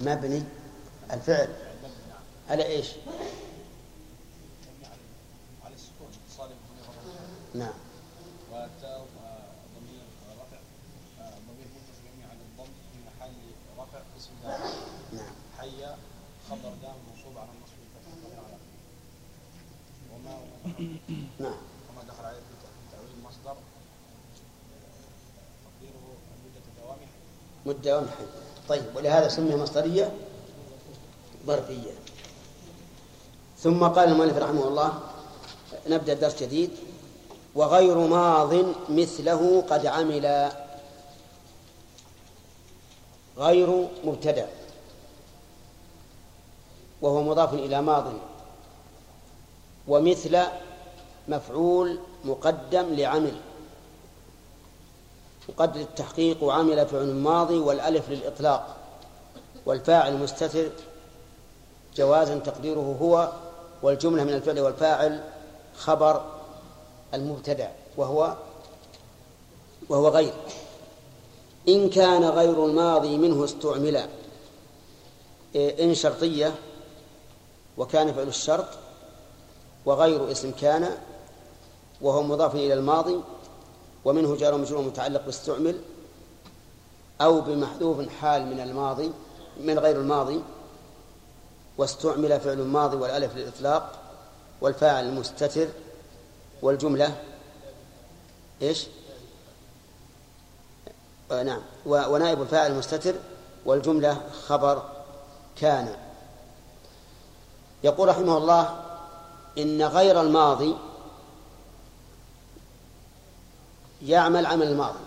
مبني الفعل. على إيش؟ على السكون نعم. رفع في محل رفع دال نعم. حي دام منصوب على على وما نعم. وما دخل عليه المصدر تقديره مدة دوامه مدة ومحل طيب ولهذا سمي مصدرية ظرفية. ثم قال المؤلف رحمه الله نبدأ درس جديد وغير ماض مثله قد عمل. غير مبتدأ. وهو مضاف إلى ماض. ومثل مفعول مقدم لعمل. مقدر التحقيق وعمل فعل ماضي والألف للإطلاق والفاعل مستتر جوازا تقديره هو والجملة من الفعل والفاعل خبر المبتدع وهو وهو غير. إن كان غير الماضي منه استعملا إن شرطية وكان فعل الشرط وغير اسم كان وهو مضاف إلى الماضي ومنه جار ومجرور متعلق باستعمل أو بمحذوف حال من الماضي من غير الماضي واستعمل فعل الماضي والألف للإطلاق والفاعل المستتر والجملة. إيش؟ آه نعم. ونائب الفاعل المستتر والجملة خبر كان. يقول رحمه الله إن غير الماضي يعمل عمل الماضي.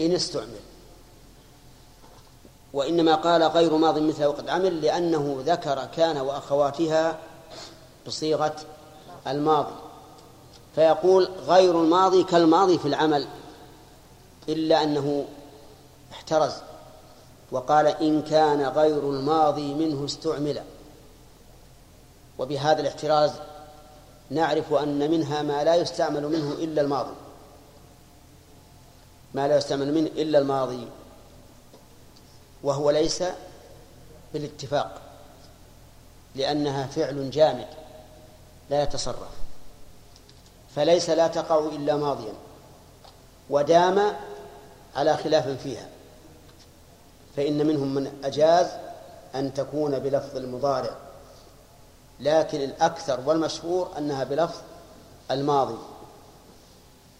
إن استعمل. وإنما قال غير ماض مثله وقد عمل لأنه ذكر كان وأخواتها بصيغة الماضي. فيقول غير الماضي كالماضي في العمل إلا أنه احترز. وقال إن كان غير الماضي منه استعمل. وبهذا الاحتراز نعرف أن منها ما لا يستعمل منه إلا الماضي. ما لا يستعمل منه إلا الماضي وهو ليس بالاتفاق لأنها فعل جامد لا يتصرف فليس لا تقع إلا ماضيا ودام على خلاف فيها فإن منهم من أجاز أن تكون بلفظ المضارع لكن الأكثر والمشهور أنها بلفظ الماضي.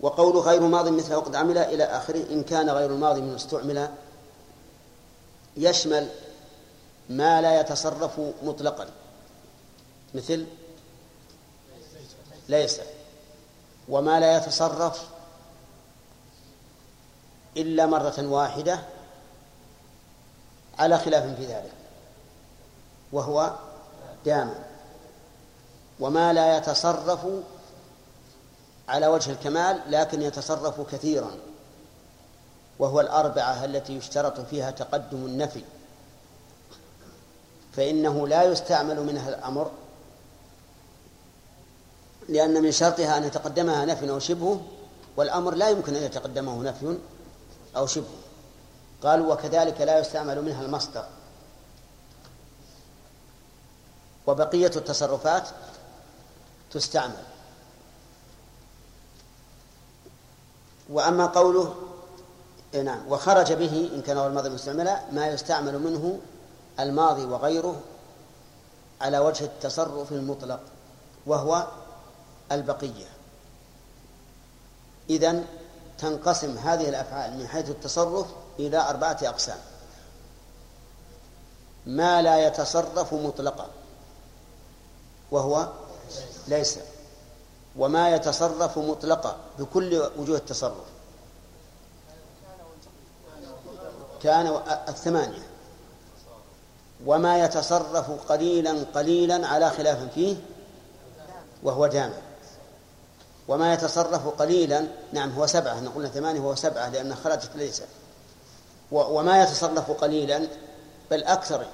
وقول غير ماض مثل وقد عمل إلى آخره إن كان غير الماضي من استعمل يشمل ما لا يتصرف مطلقا. مثل ليس وما لا يتصرف إلا مرة واحدة على خلاف في ذلك وهو دام وما لا يتصرف على وجه الكمال لكن يتصرف كثيرا. وهو الأربعة التي يشترط فيها تقدم النفي. فإنه لا يستعمل منها الأمر لأن من شرطها أن يتقدمها نفي أو شبه والأمر لا يمكن أن يتقدمه نفي أو شبه. قالوا وكذلك لا يستعمل منها المصدر. وبقية التصرفات تستعمل. وأما قوله إيه نعم وخرج به إن كان هو الماضي مستعملا ما يستعمل منه الماضي وغيره على وجه التصرف المطلق وهو البقية. إذن تنقسم هذه الأفعال من حيث التصرف إلى أربعة أقسام. ما لا يتصرف مطلقا وهو ليس. وما يتصرف مطلقا بكل وجوه التصرف. كان الثمانية. وما يتصرف قليلا قليلا على خلاف فيه وهو جامع. وما يتصرف قليلا نعم هو سبعة قلنا ثمانية وهو سبعة لأن خرجت ليس. وما يتصرف قليلا بل أكثر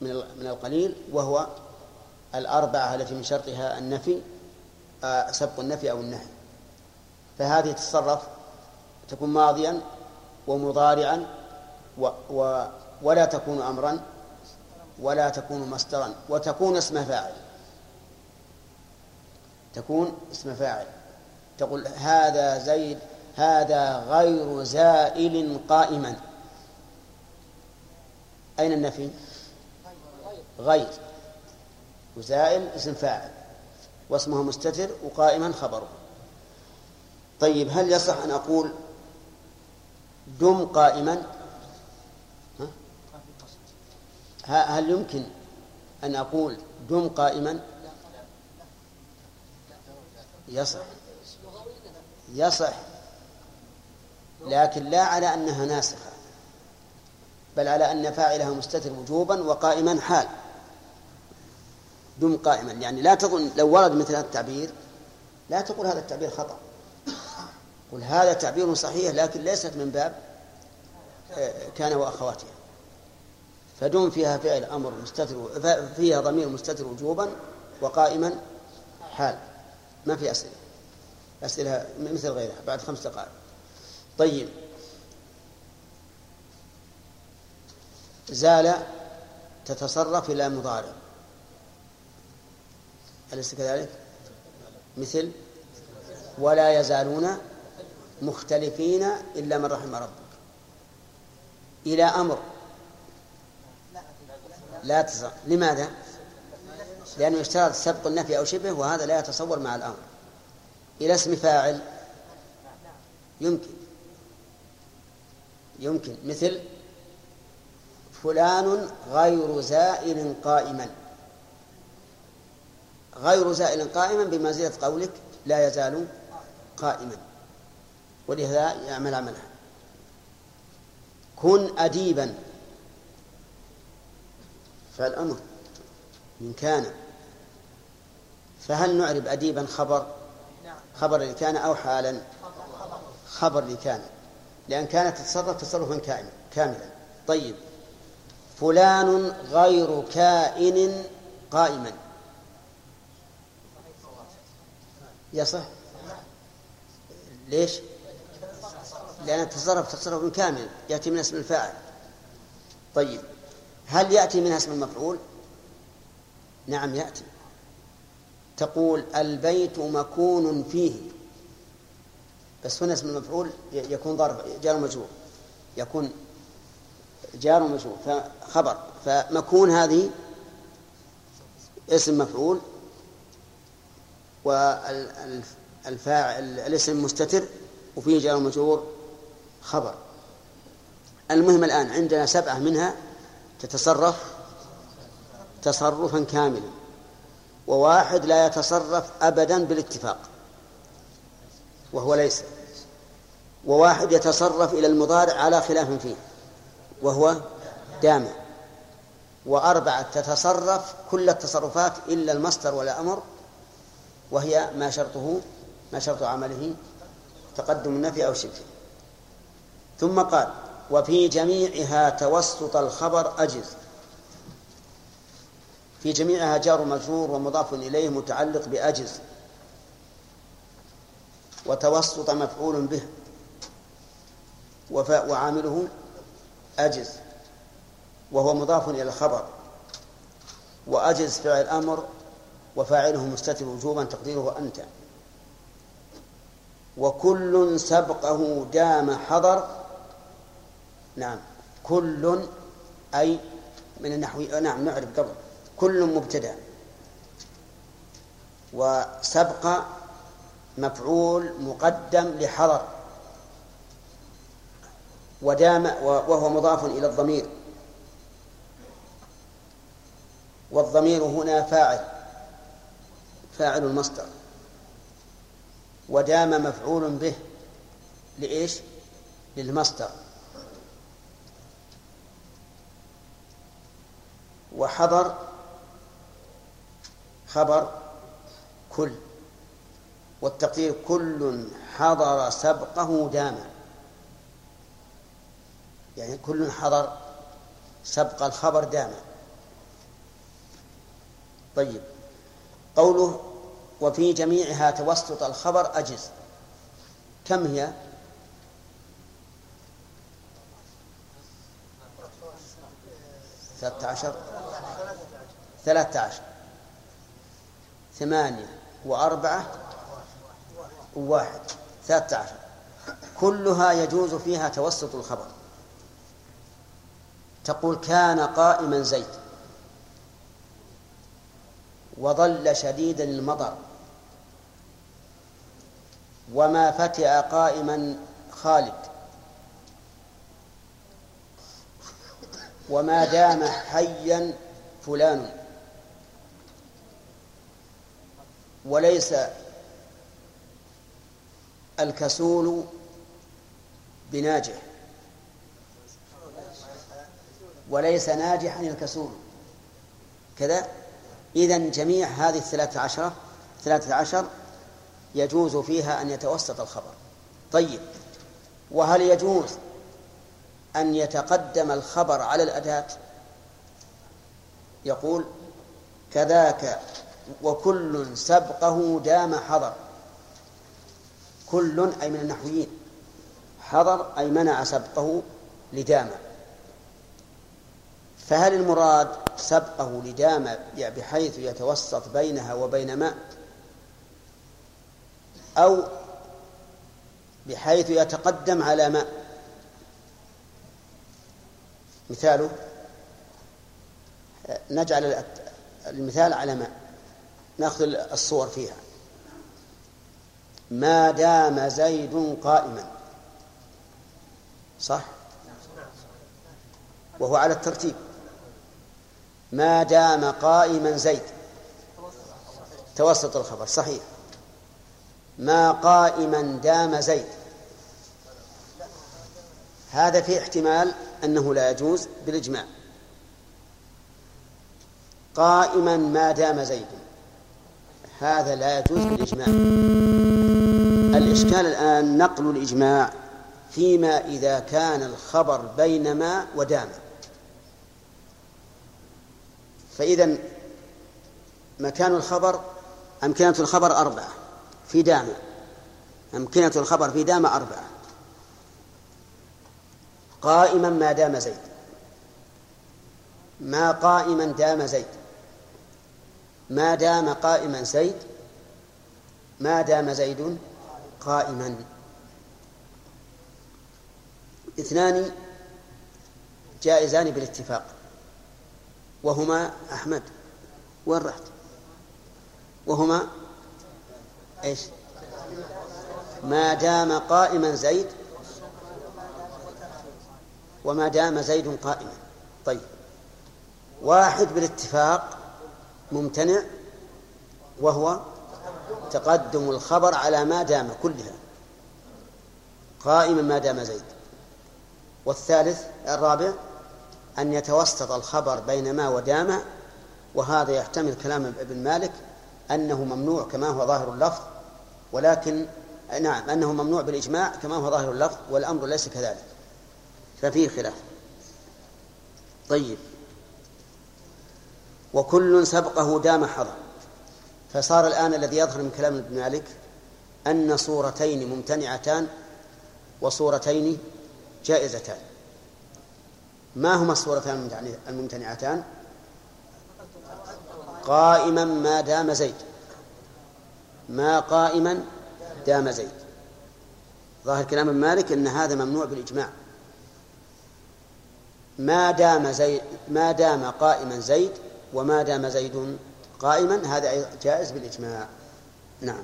من القليل وهو الأربعة التي من شرطها النفي سبق النفي أو النهي. فهذه تتصرف تكون ماضيا ومضارعا و, و ولا تكون أمرا ولا تكون مصدرا وتكون اسم فاعل. تكون اسم فاعل. تقول هذا زيد هذا غير زائل قائما. أين النفي؟ غير. وزائل اسم فاعل. واسمه مستتر وقائما خبره. طيب هل يصح أن أقول دم قائما؟ هل يمكن أن أقول دم قائما؟ يصح. يصح. لكن لا على أنها ناسخة بل على أن فاعلها مستتر وجوبا وقائما حال. دم قائما. يعني لا تظن لو ورد مثل هذا التعبير لا تقول هذا التعبير خطأ. قل هذا تعبير صحيح لكن ليست من باب آه، كان وأخواتها. فدم فيها فعل أمر مستتر فيها ضمير مستتر وجوبا وقائما حال. ما في أسئلة. أسئلة مثل غيرها بعد خمس دقائق. طيب. زال تتصرف إلى مضارع. أليس كذلك؟ مثل ولا يزالون مختلفين إلا من رحم ربك. إلى أمر. لا تصح لماذا؟ لأنه يشترط سبق النفي أو شبه وهذا لا يتصور مع الأمر. إلى اسم فاعل. يمكن. يمكن. مثل فلان غير زائل قائما. غير زائل قائما بمنزلة قولك لا يزال قائما. ولهذا يعمل عملها. كن أديبا. فالأمر من كان فهل نعرب أديبا خبر؟ خبر لكان أو حالا؟ خبر لكان لأن كانت تتصرف تصرفا كاملا. طيب. فلان غير كائن قائما. يصح ليش؟ لأن التصرف تصرف كامل يأتي من اسم الفاعل. طيب هل يأتي منها اسم المفعول؟ نعم يأتي. تقول البيت مكون فيه. بس هنا اسم المفعول يكون ظرف جار مجرور. يكون جار مجرور فخبر. فمكون هذه اسم مفعول والفاعل الاسم مستتر وفيه جار مجرور خبر. المهم الآن عندنا سبعة منها تتصرف تصرفا كاملا وواحد لا يتصرف أبدا بالاتفاق وهو ليس وواحد يتصرف إلى المضارع على خلاف فيه وهو دامع وأربعة تتصرف كل التصرفات إلا المصدر ولا أمر وهي ما شرطه ما شرط عمله تقدم النفي أو شبه ثم قال وفي جميعها توسط الخبر أجز. في جميعها جار مجرور ومضاف إليه متعلق بأجز. وتوسط مفعول به. وعامله أجز. وهو مضاف إلى الخبر. وأجز فعل أمر وفاعله مستتر وجوبا تقديره أنت. وكل سبقه دام حضر. نعم. كل أي من النحو نعم نعرف قبل. كل مبتدأ. وسبق مفعول مقدم لحضر. ودام وهو مضاف إلى الضمير. والضمير هنا فاعل. فاعل المصدر. ودام مفعول به لإيش؟ للمصدر. وحضر خبر كل. والتقدير كل حضر سبقه دام يعني كل حضر سبق الخبر دام طيب. قوله وفي جميعها توسط الخبر أجز. كم هي؟ ثلاثة عشر. ثلاثة عشر. ثمانية وأربعة وواحد. ثلاثة عشر. كلها يجوز فيها توسط الخبر. تقول كان قائما زيد. وظل شديدا المطر. وما فتئ قائما خالد. وما دام حيا فلان. وليس الكسول بناجح. وليس ناجحا الكسول. كذا؟ إذن جميع هذه الثلاثة عشرة ثلاثة عشر يجوز فيها أن يتوسط الخبر. طيب وهل يجوز أن يتقدم الخبر على الأداة؟ يقول كذاك وكل سبقه دام حضر. كل أي من النحويين حضر أي منع سبقه لدام فهل المراد سبقه لدام بحيث يتوسط بينها وبين ماء أو بحيث يتقدم على ماء مثاله؟ نجعل المثال على ماء نأخذ الصور فيها. ما دام زيد قائما. صح. وهو على الترتيب. ما دام قائما زيد. توسط الخبر صحيح. ما قائما دام زيد. هذا في احتمال أنه لا يجوز بالإجماع. قائما ما دام زيد. هذا لا يجوز بالإجماع. الإشكال الآن نقل الإجماع فيما إذا كان الخبر بين ما ودام. فإذا مكان الخبر أمكنة الخبر أربعة في دام أمكنة الخبر في دام أربعة. قائما ما دام زيد. ما قائما دام زيد. ما دام قائما زيد. ما دام زيد قائما. اثنان جائزان بالاتفاق. وهما أحمد وين رحت؟ وهما إيش؟ ما دام قائما زيد وما دام زيد قائما. طيب. واحد بالاتفاق ممتنع وهو تقدم الخبر على ما دام كلها. قائما ما دام زيد. والثالث الرابع أن يتوسط الخبر بين ما ودام وهذا يحتمل كلام ابن مالك أنه ممنوع كما هو ظاهر اللفظ ولكن نعم أنه ممنوع بالإجماع كما هو ظاهر اللفظ والأمر ليس كذلك. ففيه خلاف. طيب. وكل سبقه دام حضر فصار الآن الذي يظهر من كلام ابن مالك أن صورتين ممتنعتان وصورتين جائزتان. ما هما الصورتان الممتنعتان؟ قائما ما دام زيد. ما قائما دام زيد. ظاهر كلام مالك إن هذا ممنوع بالإجماع. ما دام زيد ما دام قائما زيد وما دام زيد قائما هذا جائز بالإجماع. نعم.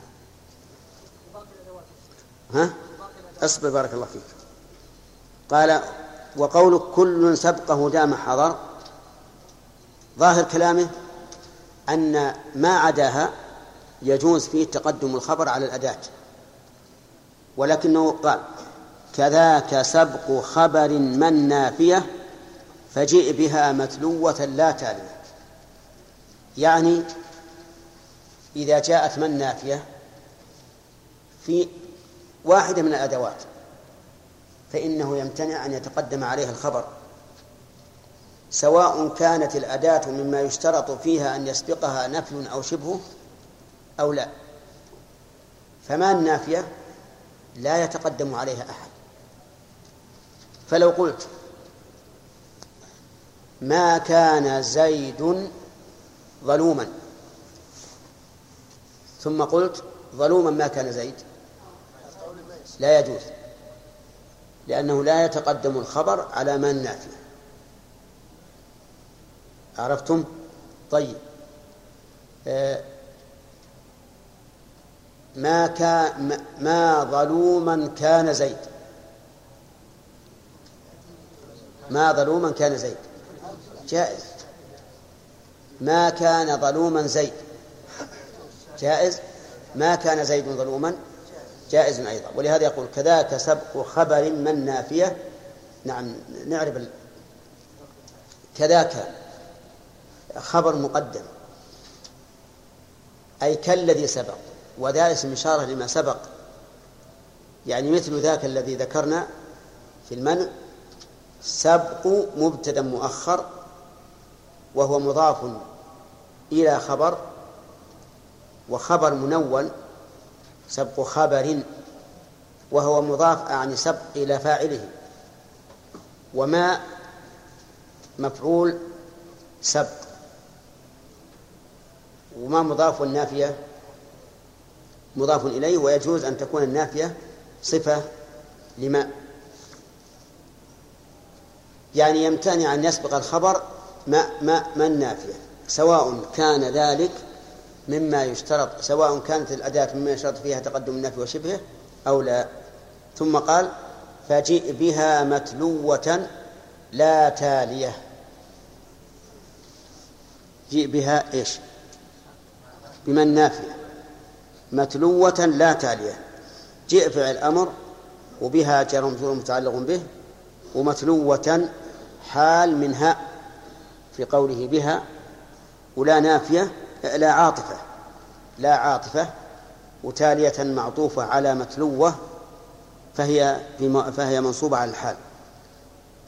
ها؟ اصبر بارك الله فيك. قال وقول كل سبقه دام حضر. ظاهر كلامه أن ما عداها يجوز فيه تقدم الخبر على الأداة. ولكنه قال كذاك سبق خبر من نافية فجئ بها متلوة لا تالية. يعني إذا جاءت من نافية في واحدة من الأدوات فإنه يمتنع أن يتقدم عليها الخبر. سواء كانت الأداة مما يشترط فيها أن يسبقها نفي أو شبهه أو لا. فما النافية؟ لا يتقدم عليها أحد. فلو قلت ما كان زيد ظلوما ثم قلت ظلوما ما كان زيد لا يجوز. لأنه لا يتقدم الخبر على ما النافي عرفتم؟ طيب. آه، ما كان ما ظلوما كان زيد. ما ظلوما كان زيد. جائز. ما كان ظلوما زيد. جائز. ما كان زيد ظلوما. جائز أيضا. ولهذا يقول كذاك سبق خبر من نافية. نعم نعرف كذاك خبر مقدم. أي كالذي سبق وذا اسم إشارة لما سبق. يعني مثل ذاك الذي ذكرنا في المنع سبق مبتدا مؤخر وهو مضاف إلى خبر وخبر منون سبق خبر وهو مضاف يعني سبق إلى فاعله. وما مفعول سبق. وما مضاف النافية؟ مضاف إليه ويجوز أن تكون النافية صفة لما؟ يعني يمتنع أن يسبق الخبر ما ما ما النافية سواء كان ذلك مما يشترط سواء كانت الأداة مما يشترط فيها تقدم النفي وشبهه أو لا. ثم قال فجئ بها متلوة لا تالية. جئ بها إيش؟ بمن نافية متلوة لا تالية. جئ فعل أمر وبها جر مجرور متعلق به ومتلوة حال منها في قوله بها ولا نافية لا عاطفة لا عاطفة وتالية معطوفة على متلوة فهي فهي منصوبة على الحال.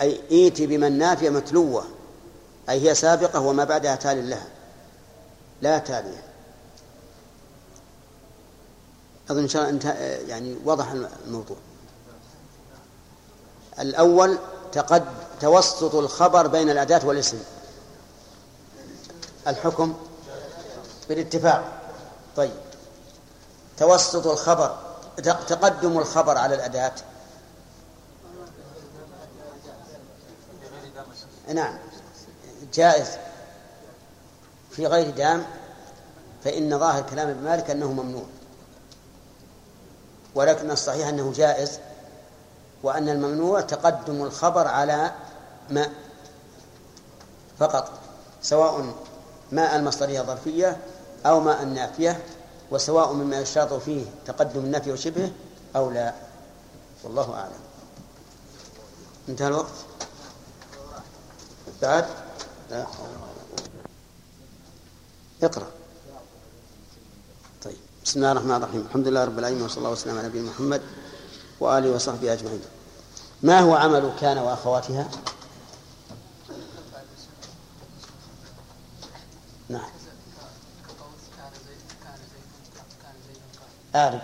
أي إيتي بمن نافية متلوة أي هي سابقة وما بعدها تال لها لا تالية. أظن إن شاء الله يعني وضح الموضوع. الأول تقد توسط الخبر بين الأداة والاسم. الحكم بالاتفاق. طيب. توسط الخبر تقدم الخبر على الأداة. نعم. جائز. في غير دام فإن ظاهر كلام ابن مالك أنه ممنوع. ولكن الصحيح أنه جائز وأن الممنوع تقدم الخبر على ما فقط سواء ماء المصدرية ظرفية أو ماء النافية وسواء مما يشترط فيه تقدم النفي وشبهه أو لا. والله أعلم. انتهى الوقت؟ بعد؟ لا. اقرأ. طيب. بسم الله الرحمن الرحيم. الحمد لله رب العالمين وصلى الله وسلم على نبينا محمد وآله وصحبه أجمعين. ما هو عمل كان وأخواتها؟ نعم. أعرف.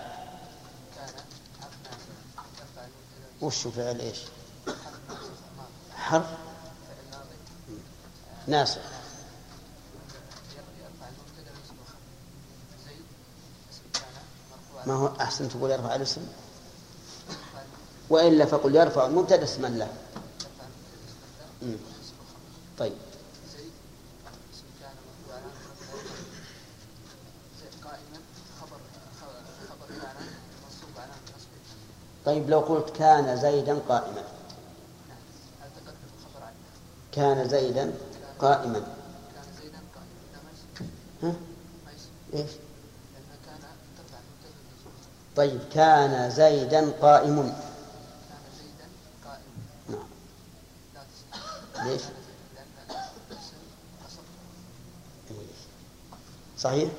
وش فعل إيش؟ حرف. ناسخ ما هو أحسن تقول يرفع الاسم؟ وإلا فقل يرفع المبتدأ اسما له. طيب. طيب لو قلت كان زيدا قائما. كان زيدا قائما. ها؟ طيب كان زيدا قائم. نعم. ليش؟ صحيح؟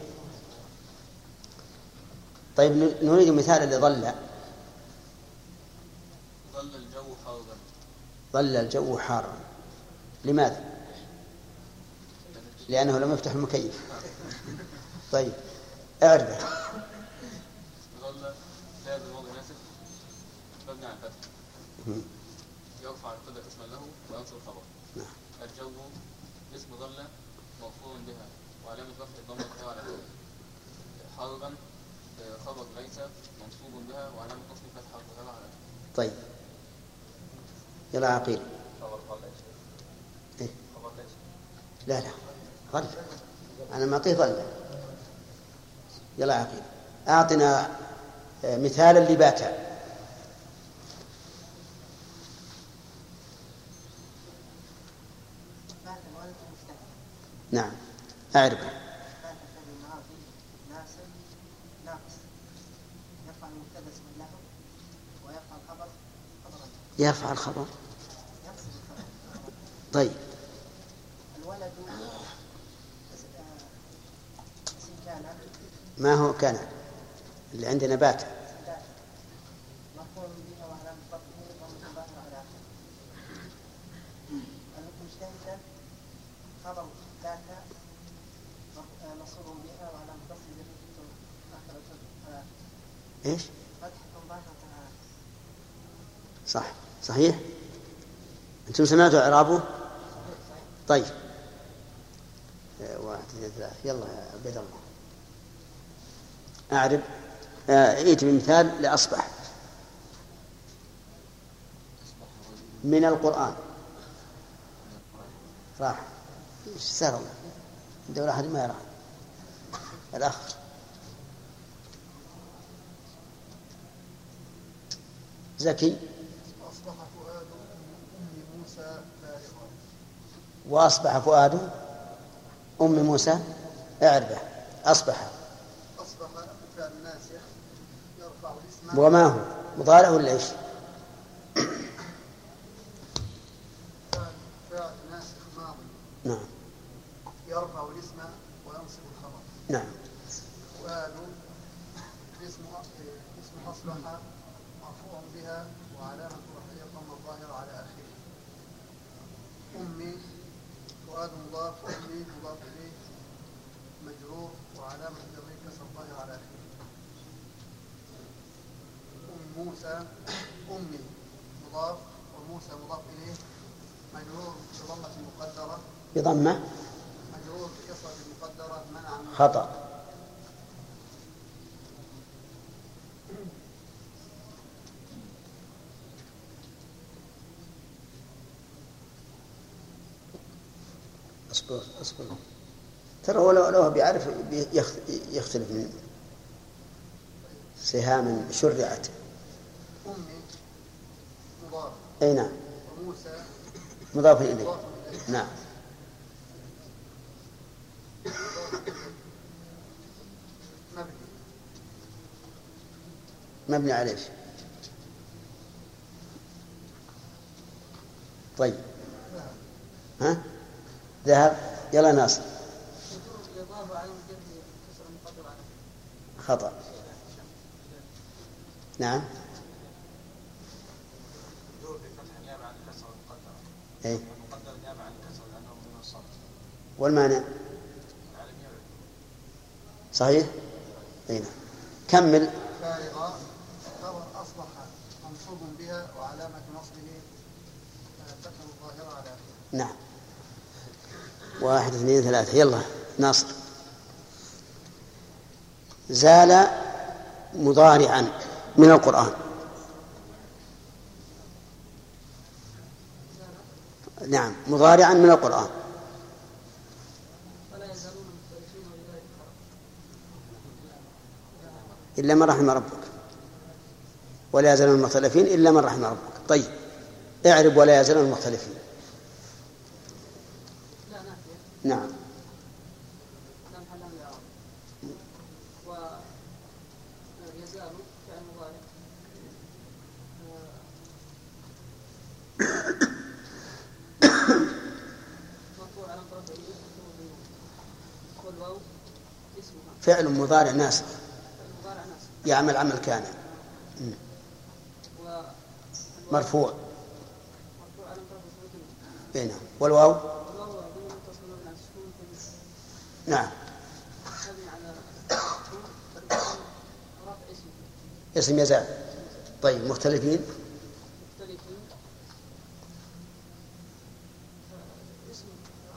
طيب نريد مثالا لظل. ظل الجو حارا. لماذا؟ لأنه لم يفتح المكيف. طيب اعرفه ظل لا بالوضع ناسب مبني على الفتح يرفع القدر اسما له وينصب الخبر نعم. الجو اسم ظل مرفوع بها وعلامة رفع الضمة على حربا خبر ليس منصوب بها وعلامة فتحة الظاهرة على طيب. يلا عقيل. إيه؟ لا لا. ظل. أنا معطيه ظل. يلا عقيل. أعطنا آه، مثالا لباتا. نعم. أعرف يرفع الخبر. طيب. الولد ما هو كان؟ اللي عندنا بات مرفوع بها وعلامة رفعه ضمة ظاهرة على آخره. المجتهدا خبر ذات مصروف بها وعلامة رفعه آخر على إيش؟ فتحة ظاهرة على آخره. صح صحيح أنتم سمعتوا إعرابه؟ طيب. آه، واحد اثنين ثلاثة. يلا يا عبيد الله. أعرب. آه، ائت بمثال لأصبح. من القرآن. راح. إيش سهل الله الدولة أحد ما يرى. الأخ. زكي أصبح فؤاد أم موسى فارغا وأصبح فؤاد أم موسى إعربة. أصبح. أصبح فعل ناسخ يرفع الاسم. وما هو؟ مضارع ولا إيش؟ فعل فعل ناسخ ماضي نعم يرفع الاسم وينصب الخبر نعم فؤاد اسم اسم أصبح مرفوع بها وعلامة رفعه الضمة الظاهرة على آخره أمي فؤاد مضاف أمي مضاف إليه مجرور وعلامة جره كسر الظاهر على آخره أم موسى أمي مضاف وموسى مضاف إليه مجرور بضمة مقدرة بضمة. خطأ. أصبر أصبر. ترى هو لو لو بيعرف يختلف من سهام شرعت. أمي مضاف أي نعم. وموسى مضاف إليه. نعم. مبني على إيش؟ طيب. ها؟ ذهب. يلا ناصر. خطأ. نعم. اي المقدر نيابة عن الكسر لأنه من الصرف والمانع العالم يعرف صحيح؟ أي نعم. كمل. فارغة أصبح منصوب بها وعلامة نصبه آه، فتح الظاهرة على نعم. واحد اثنين ثلاثة. يلا ناصر. زال مضارعا من القرآن. نعم مضارعا من القرآن ولا يزالون مختلفين ولذلك إلا من رحم ربك. ولا يزالون المختلفين إلا من رحم ربك. طيب اعرب ولا يزالون المختلفين. لا نعم. يزال فعل مضارع ناسخ. يعمل عمل كان. و مرفوع. إيه نعم. والواو؟ نعم. اسم اسم يزال طيب مختلفين؟ مختلفين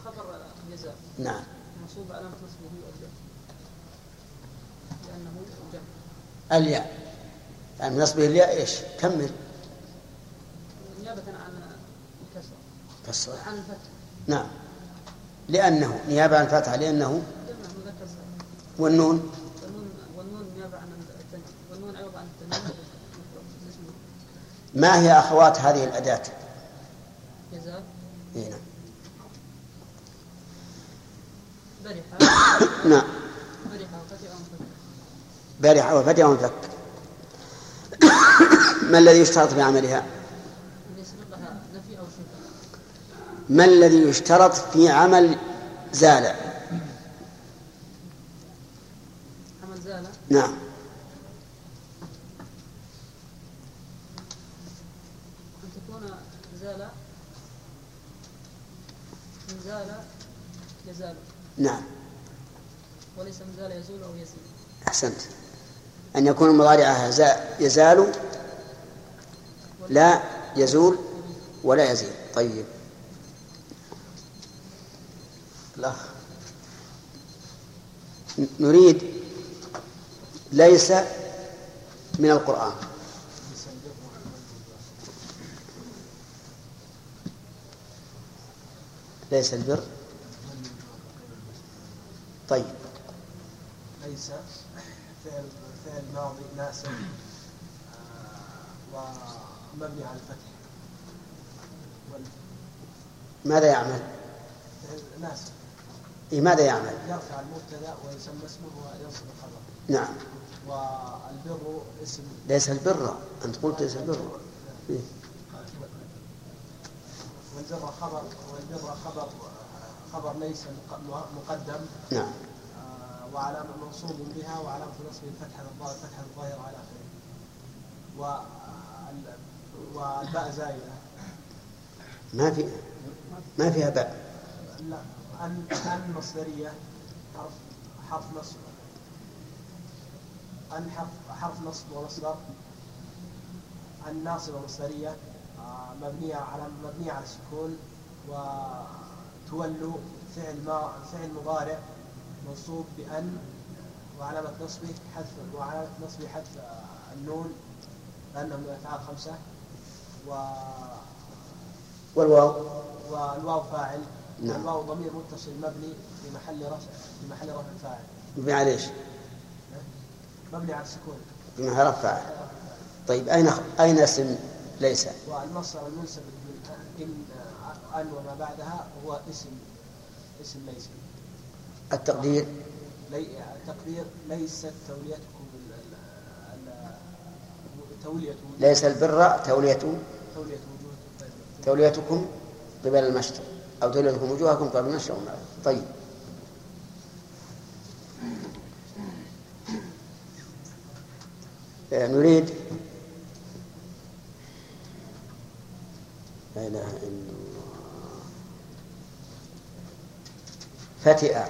خبر جزاء نعم منصوب علامة نصبه الجر لأنه جمع الياء. يعني من نصبه الياء إيش؟ كمل. نيابة عن الكسر. كسر. عن الفتح. نعم. لأنه نيابة عن الفتحة لأنه؟ والنون؟ والنون نيابة عن والنون عوض عن ما هي أخوات هذه الأداة؟ جزاء. إيه نعم. برحة. نعم. بارحة وفتح وانفك ما الذي يشترط في عملها؟ ما الذي يشترط في عمل زال؟ عمل زال نعم. أن تكون زال من زال يزال نعم. وليس من زال يزول أو يزيد أحسنت. أن يكون مضارعها زا- يزال لا يزول ولا يزيد. طيب. الأخ نريد ليس من القرآن. ليس البر. طيب. ليس فعل فعل ماضي ناسب آه، ومبني على الفتح. ماذا يعمل؟ ناسب إيه ماذا يعمل؟ يرفع المبتدا ويسمى اسمه وينصب الخبر. نعم. والبر اسم. ليس البر. أنت قلت ليس البر. إيه؟ والبر خبر والبر خبر خبر ليس مق- مقدم. نعم. وعلامة منصوب بها وعلامة نصب الفتحة الظاهر الفتحة الظاهرة على آخره. وال- والباء زائدة. ما في ما فيها باء. لا أن أن مصدرية حرف حرف نصب. أن حرف حرف نصب ومصدر. أن ناصبة مصدرية آه، مبنية على مبنية على السكون. وتولوا فعل ما فعل مضارع. منصوب بأن وعلامة نصبه حذف وعلامة نصبه حذف النون لأنه من الأفعال خمسة. و والواو. والواو فاعل. نعم. والواو ضمير متصل مبني في محل رفع في محل رفع فاعل. مبني على إيش؟ مبني على السكون. بما رفع طيب أين أين اسم ليس؟ والمصدر المنسب من إن أن وما بعدها هو اسم اسم ليس. التقدير. التقدير ليست توليتكم تولية ليس البر تولية توليتكم قبل المشرق أو توليتكم وجوهكم قبل والمغرب طيب. آه، نريد لا إله إلا الله. فتئ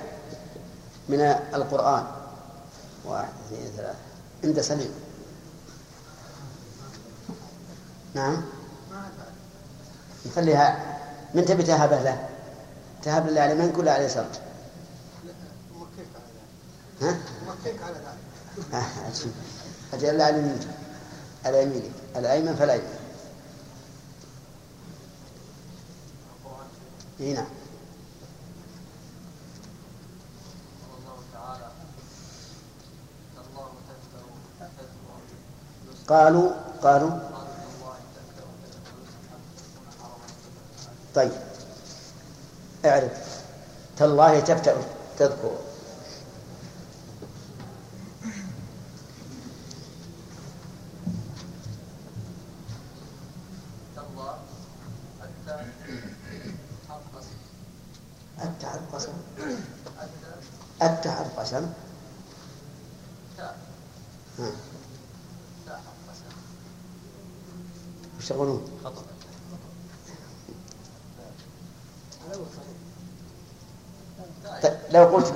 من القرآن. واحد اثنين ثلاثة. عند سليم. نعم. نخليها. من تبي تهبه له؟ تهب لله على من كل على ذلك ها؟ مكيك على ذلك. أجل على يمينك. على يمينك الأيمن فالأيمن إي نعم قال الله تعالى تالله تفتر تذكر قالوا قالوا قالوا تالله تفتر تذكر يوسف حتى تكون حرما طيب اعرف تالله تفتأ تذكر.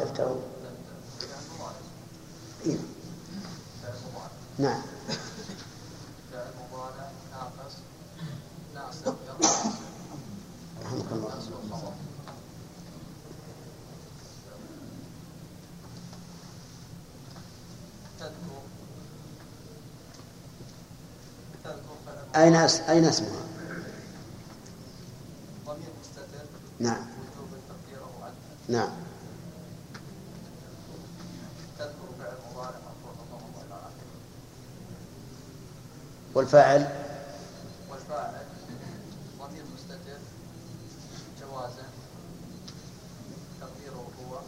مضارع إيه. نعم أين. أين اسمها؟ ضمير مستتر نعم وجوب تقديره أنت نعم تذكر فعل مضارع مرفوع بالضمه إلى اخره والفاعل. والفاعل ضمير مستتر جوازا تقديره هو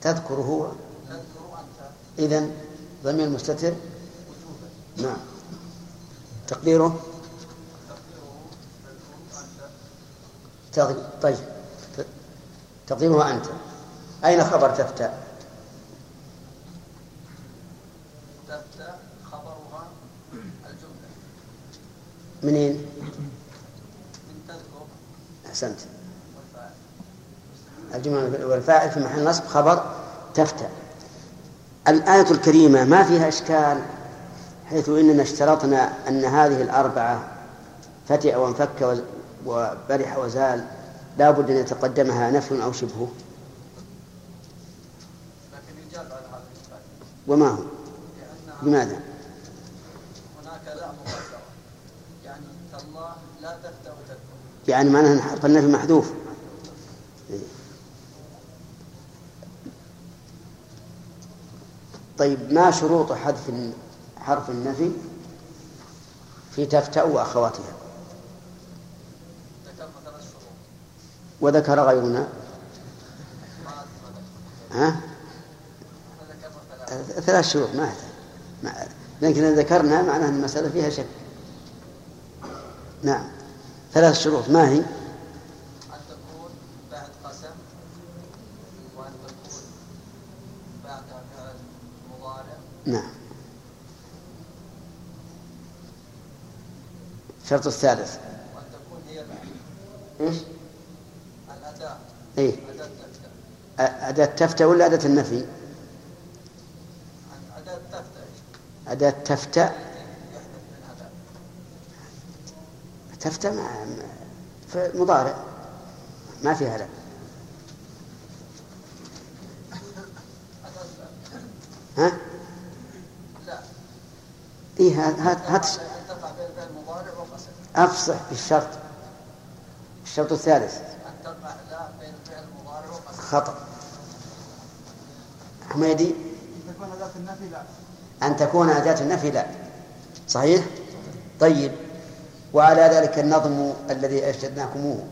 تذكر هو. تذكر انت إذا ضمير مستتر. نعم. تقديره. تقديره تغ... طيب. تقديره أنت. أين خبر تفتى تبدا خبرها الجمله منين؟ من تذكر أحسنت الجملة والفاعل في محل نصب خبر تفتى الآية الكريمة ما فيها إشكال حيث إننا اشترطنا أن هذه الأربعة فتئ وانفك وبرح وزال لا بد أن يتقدمها نفي أو شبهه وما هو؟ لماذا هناك لا مباشره يعني تالله لا تفتى وتذكر يعني معناه أن حرف النفي محذوف. طيب ما شروط حذف حرف النفي في تفتأ وأخواتها وذكر غيرنا. ها؟ ثلاث شروط ما يحتاج. لكن إذا ذكرنا معناه أن المسألة فيها شك. نعم. ثلاث شروط. ما هي؟ أن تكون بعد قسم وأن تكون بعد فعل مضارع. نعم. الشرط الثالث. وأن تكون هي إيش؟ الأداة. إيه. أداة تفتى ولا أداة النفي؟ أداة تفتح. أداة تفتى يحدث من أداة تفتى في مضارع. ما فيها لا. ها؟ لا إيه هات هات أفصح بالشرط. الشرط الثالث. خطأ. حميدي؟ أن تكون أداة النفي لا. صحيح؟ طيب. وعلى ذلك النظم الذي أرشدناكموه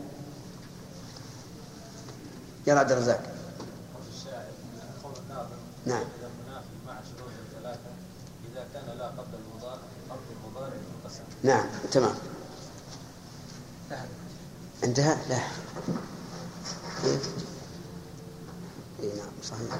يا عبد الرزاق. نعم. نعم تمام. انتهى؟ لا. إيه؟ إيه نعم صحيح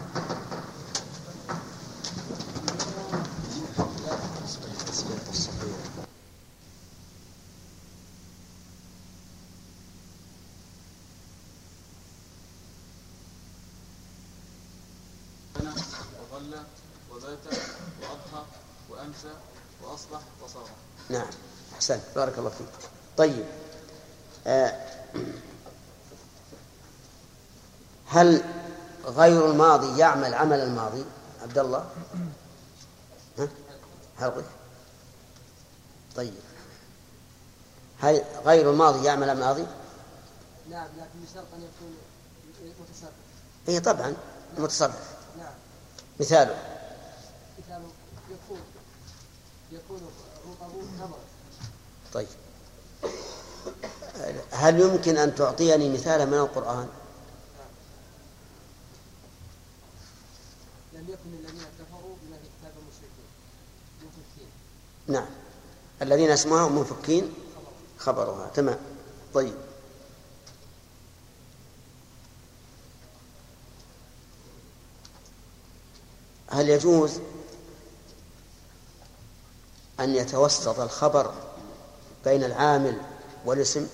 بنى وظل وبات وأضحى وأمسى وأصبح وصار نعم. أحسنت. بارك الله فيك. طيب. آه هل غير الماضي يعمل عمل الماضي؟ عبد الله؟ ها؟ هل طيب. هل غير الماضي يعمل الماضي؟ نعم لكن بشرط أن يكون متصرف اي طبعا. متصرف نعم. مثاله. يكون رطب طيب. هل يمكن أن تعطيني مثالا من القرآن؟ لم يكن الذين كفروا من الكتاب المشركين مفكين نعم. الذين اسمها منفكين خبرها. تمام. طيب. هل يجوز أن يتوسط الخبر بين العامل والاسم؟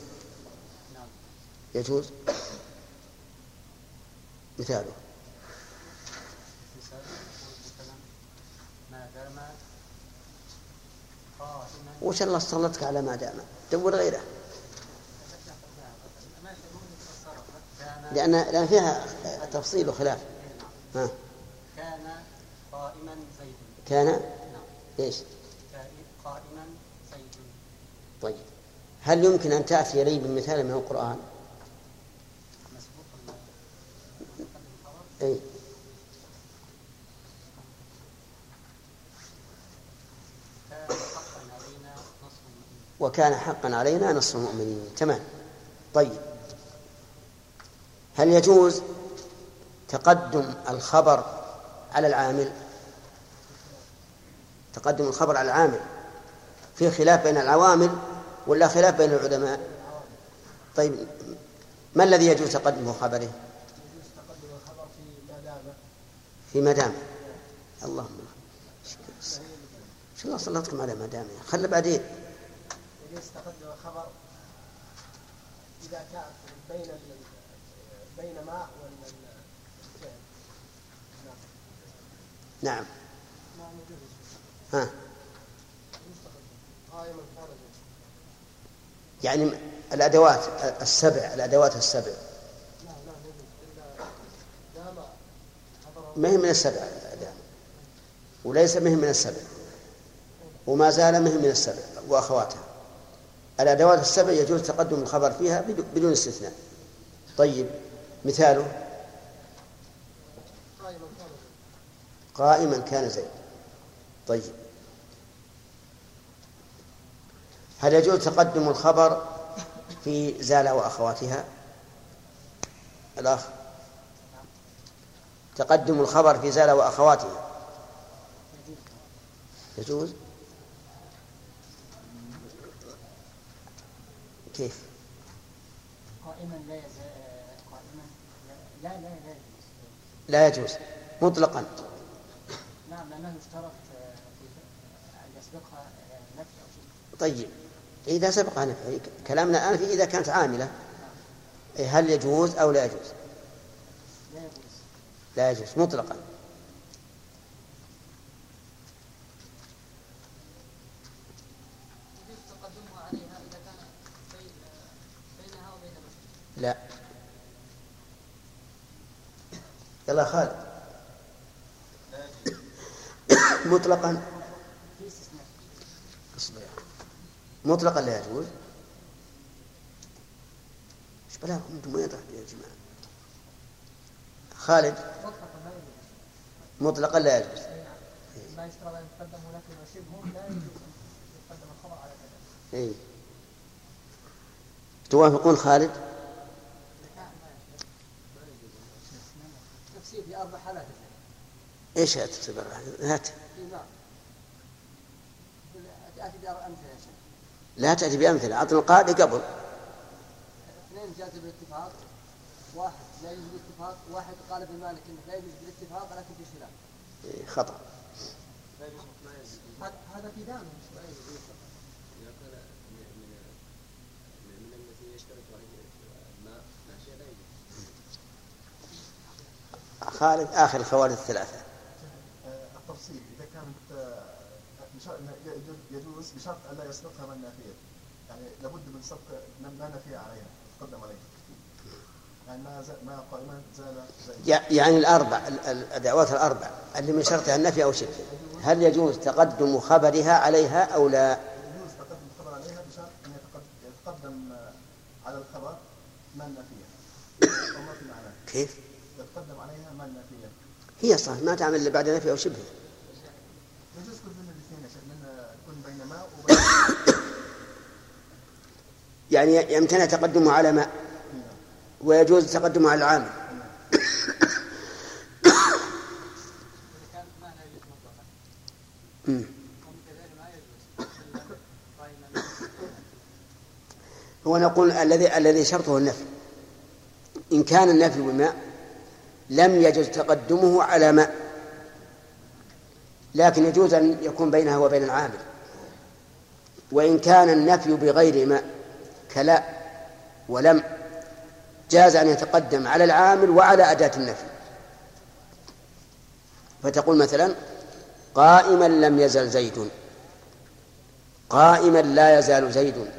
يجوز. مثاله. ما دام قائما وش الله سلطك على ما دام؟ دور غيره. لأن لأن فيها تفصيل وخلاف. ها. كان قائما زيد كان؟ نعم إيش؟ طيب. هل يمكن أن تأتي لي بمثال من القرآن؟ أي وكان حقا علينا نصر المؤمنين. تمام. طيب. هل يجوز تقدم الخبر على العامل؟ تقدم الخبر على العامل في خلاف بين العوامل ولا خلاف بين العلماء؟ طيب ما الذي يجوز تقدمه خبره؟ في دام اللهم شو الله سلطكم على ما دام خلى بعدين. يجوز تقدم الخبر إذا كان بين بين ما والفعل نعم. ها يجوز تقدم قائما كان زيد يعني الأدوات السبع الأدوات السبع. ما هي من السبع دام وليس مهم من السبع. وما زال مهم من السبع وأخواتها. الأدوات السبع يجوز تقدم الخبر فيها بدو- بدون استثناء. طيب مثاله؟ قائما كان زيد طيب. هل يجوز تقدم الخبر في زال وأخواتها الأخ. تقدم الخبر في زال وأخواتها يجوز. كيف؟ قائما لا يزال قائما لا لا لا لا يجوز. مطلقا. نعم لأنه يشترط أن يسبقها نفي أو شيء. طيب. إذا سبق نفعي كلامنا الآن في إذا كانت عاملة إيه، هل يجوز أو لا يجوز؟ لا يجوز لا يجوز مطلقا. يجوز تقدمها عليها إذا كان بين بينها وبين نفسها لا يلا خالد مطلقا في استثناء اصبر يا أخي. مطلقا لا يجوز. إيش بلاكم أنتم؟ وين يا جماعة؟ خالد؟ مطلقا لا يجوز. ما نفي وشبه لا يجوز على كذا اي توافقون خالد تفسير في أربع حالات إيش تفسير هات في نعم تأتي بأربع أمثلة يا شيخ لا تأتي بأمثلة أعطنا القاعدة قبل. اثنين جاز بالاتفاق واحد لا يجوز بالاتفاق واحد قال ابن مالك إنه لا يجوز بالاتفاق لكن في خلاف. إيه، خطأ. هذا- في دام خالد آخر الخوارج الثلاثة التفصيل اذا كانت آه، بشرط يجوز- بشرط الا يسبقها من نافية. يعني لابد من سبق ما نفي عليها تقدم عليها. يعني ما ما قائما زال يعني الأربع ال- ال- الدعوات الأربع اللي من شرطها النفي أو شبه هل يجوز تقدم خبرها عليها أو لا؟ يجوز تقدم الخبر عليها بشرط أن يتقد- يتقدم على الخبر أو ما في معناه كيف؟ يتقدم عليها من نفيه هي صح ما تعمل إلا بعد نفي أو شبه يجوز كل من الاثنين يا شيخ من آه، يكون بين ما وبين يعني يمتنع تقدمه على ماء ويجوز تقدمه على العامل. هو نقول الذي الذي شرطه النفي. إن كان النفي بماء لم يجوز تقدمه على ماء. لكن يجوز أن يكون بينها وبين العامل. وإن كان النفي بغير ما كلا ولم جاز أن يتقدم على العامل وعلى أداة النفي. فتقول مثلا قائما لم يزل زيد. قائما لا يزال زيد.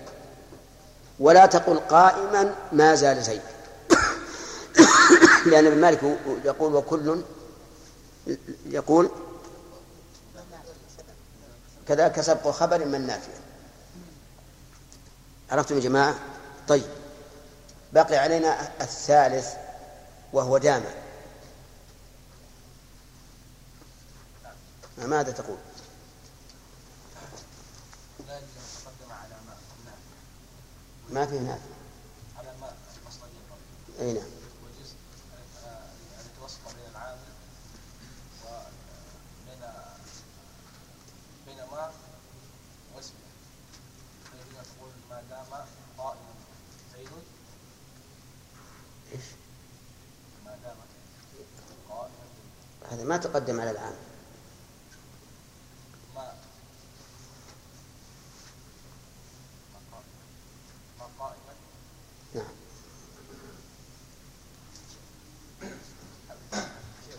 ولا تقل قائما ما زال زيد. لأن ابن مالك يقول وكل يقول كذلك سبق خبر من نافع. عرفتم يا جماعة؟ طيب. بقي علينا الثالث وهو جامع ماذا تقول؟ ما فيه نافع اي نعم ويجوز ان أن يتوسط بين العامل وبين بين ما واسمه فيجوز ان تقول ما دام قائما زيد إيش ما دام قائما زيد هذا ما تقدم على العام نعم.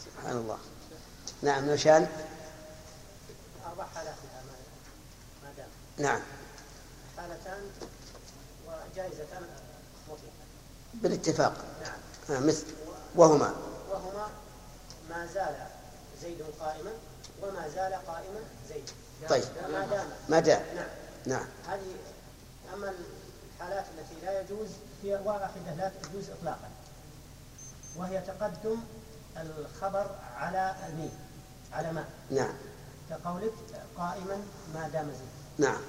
سبحان الله. نعم نشان أربع حالات ما دام. نعم. حالتان وجائزتان مطلقة. بالاتفاق. نعم. آه مثل. وهما. وهما ما زال زيد قائما وما زال قائما زيد. طيب. ما دام. ما دام. نعم. نعم. هذه أما الحالات التي لا يجوز هي واحدة لا تجوز إطلاقا وهي تقدم الخبر على الميم على ما نعم. كقولك قائما ما دام زيد. نعم.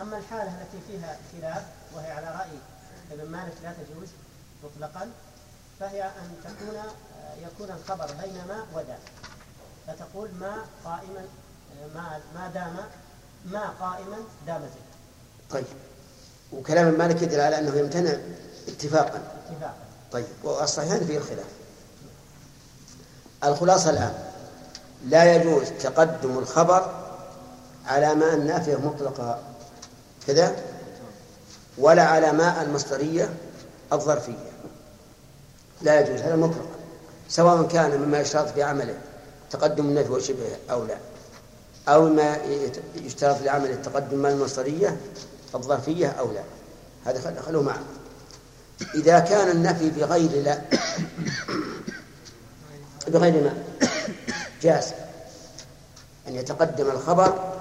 أما الحالة التي فيها خلاف وهي على رأي ابن مالك لا تجوز مطلقا فهي أن تكون يكون الخبر بين ما ودام فتقول ما قائما ما ما دام ما قائما دام زيد طيب. وكلام المالك يدل على أنه يمتنع اتفاقا. اتفاقا. طيب. والصحيحان فيه الخلاف. الخلاصة الآن. لا يجوز تقدم الخبر على ماء النافية مطلقا كذا؟ ولا على ماء المصدرية الظرفية. لا يجوز هذا مطلقا سواء كان مما يشترط في عمله تقدم النفي وشبهه أو لا أو ما يشترط لعمل التقدم ماء المصدرية الظرفية أو لا هذا خل- خلوه معه. إذا كان النفي بغير لا بغير ما جاز أن يتقدم الخبر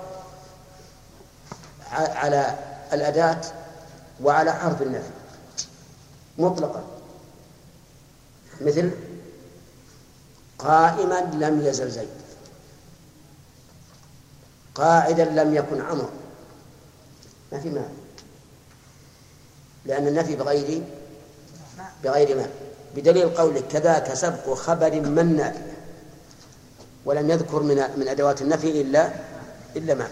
على الأداة وعلى حرف النفي مطلقا. مثل قائما لم يزل زيد قاعدا لم يكن عمر ما في مانع لأن النفي بغير بغير ما بدليل قولك كذاك سبق خبر من نافية ولم يذكر من من أدوات النفي إلا إلا ما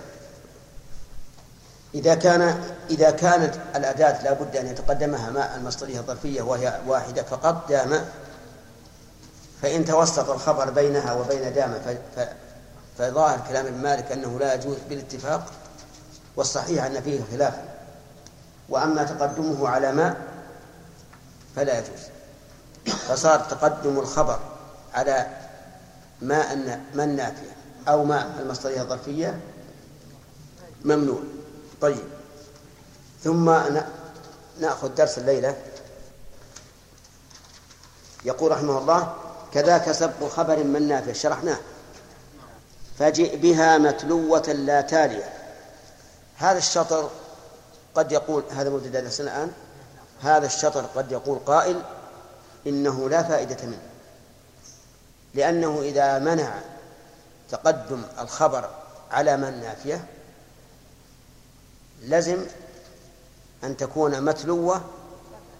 إذا كان إذا كانت الأداة لا بد أن يتقدمها ماء المصدرية الظرفية وهي واحدة فقط دام فإن توسط الخبر بينها وبين دام ف- ف- فظاهر كلام مالك أنه لا يجوز بالاتفاق والصحيح أن فيه خلافا وأما تقدمه على ماء فلا يجوز. فصار تقدم الخبر على ماء النا- ما النافية أو ماء المصدرية الظرفية ممنوع. طيب. ثم نأخذ درس الليلة. يقول رحمه الله كذاك سبق خبر من نافع شرحناه. فجئ بها متلوة لا تالية. هذا الشطر قد يقول هذا مبتدأ درس الآن. هذا الشطر قد يقول قائل إنه لا فائدة منه. لأنه إذا منع تقدم الخبر على من نافية لزم أن تكون متلوة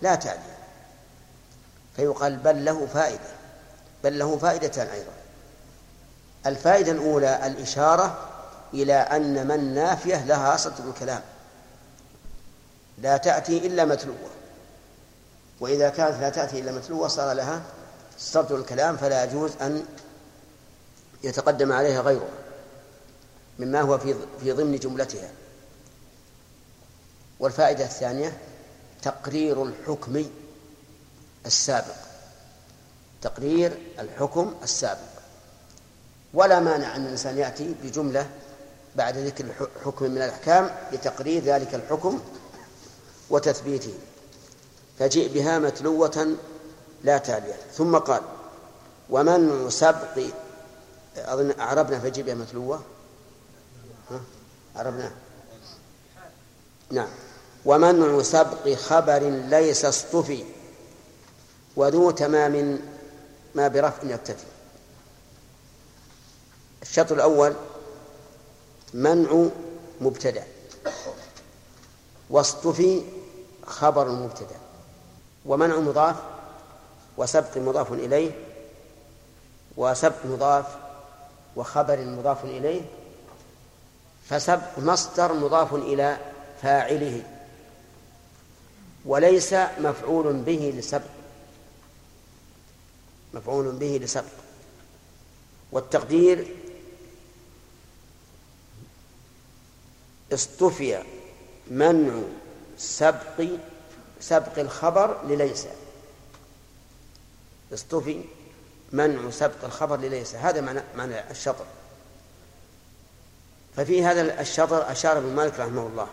لا تالية. فيقال بل له فائدة. بل له فائدتان أيضا. الفائدة الأولى الإشارة إلى أن من نافية لها صدر الكلام. لا تأتي إلا متلوة. وإذا كانت لا تأتي إلا متلوة صار لها صدر الكلام فلا يجوز أن يتقدم عليها غيرها مما هو في في ضمن جملتها. والفائدة الثانية تقرير الحكم السابق. تقرير الحكم السابق. ولا مانع أن الإنسان يأتي بجملة بعد ذكر حكم من الأحكام لتقرير ذلك الحكم وتثبيته. فجيء بها متلوة لا تالية ثم قال ومنع سبق أظن أعربنا فجيء بها متلوة؟ ها؟ عربنا نعم. ومنع سبق خبر ليس اصطفي وذو تمام ما برفع يكتفي الشطر الأول منع مبتدأ. واصطفي خبر مبتدأ ومنع مضاف وسبق مضاف إليه وسبق مضاف وخبر مضاف إليه فسبق مصدر مضاف إلى فاعله وليس مفعول به لسبق. مفعول به لسبق. والتقدير اصطفي منع سبق سبق الخبر لليس. اصطفي منع سبق الخبر لليس. هذا معنى معنى الشطر. ففي هذا الشطر أشار ابن مالك رحمه الله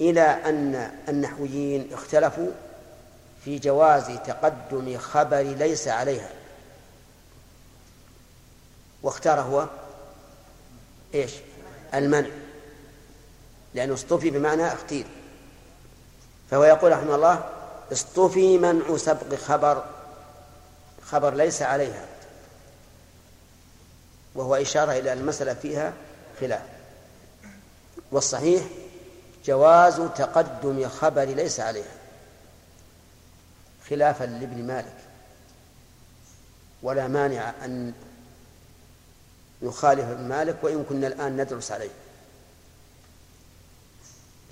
إلى أن النحويين اختلفوا في جواز تقدم خبر ليس عليها. واختار هو إيش؟ المنع. لأنه اصطفي بمعنى اختير. فهو يقول رحمه الله اصطفي منع سبق خبر خبر ليس عليها. وهو إشارة إلى المسألة فيها خلاف. والصحيح جواز تقدم خبر ليس عليها. خلافا لابن مالك. ولا مانع أن يخالف ابن مالك وإن كنا الآن ندرس عليه.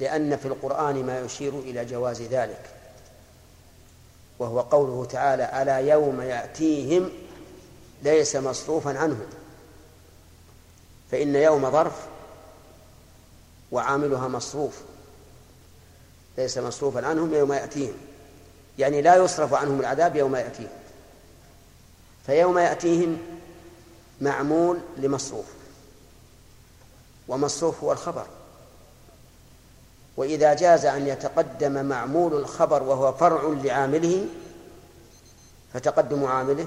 لأن في القرآن ما يشير إلى جواز ذلك. وهو قوله تعالى ألا يوم يأتيهم ليس مصروفا عنهم. فإن يوم ظرف وعاملها مصروف ليس مصروفا عنهم يوم يأتيهم. يعني لا يصرف عنهم العذاب يوم يأتيهم. فيوم يأتيهم معمول لمصروف. ومصروف هو الخبر. وإذا جاز أن يتقدم معمول الخبر وهو فرع لعامله فتقدم عامله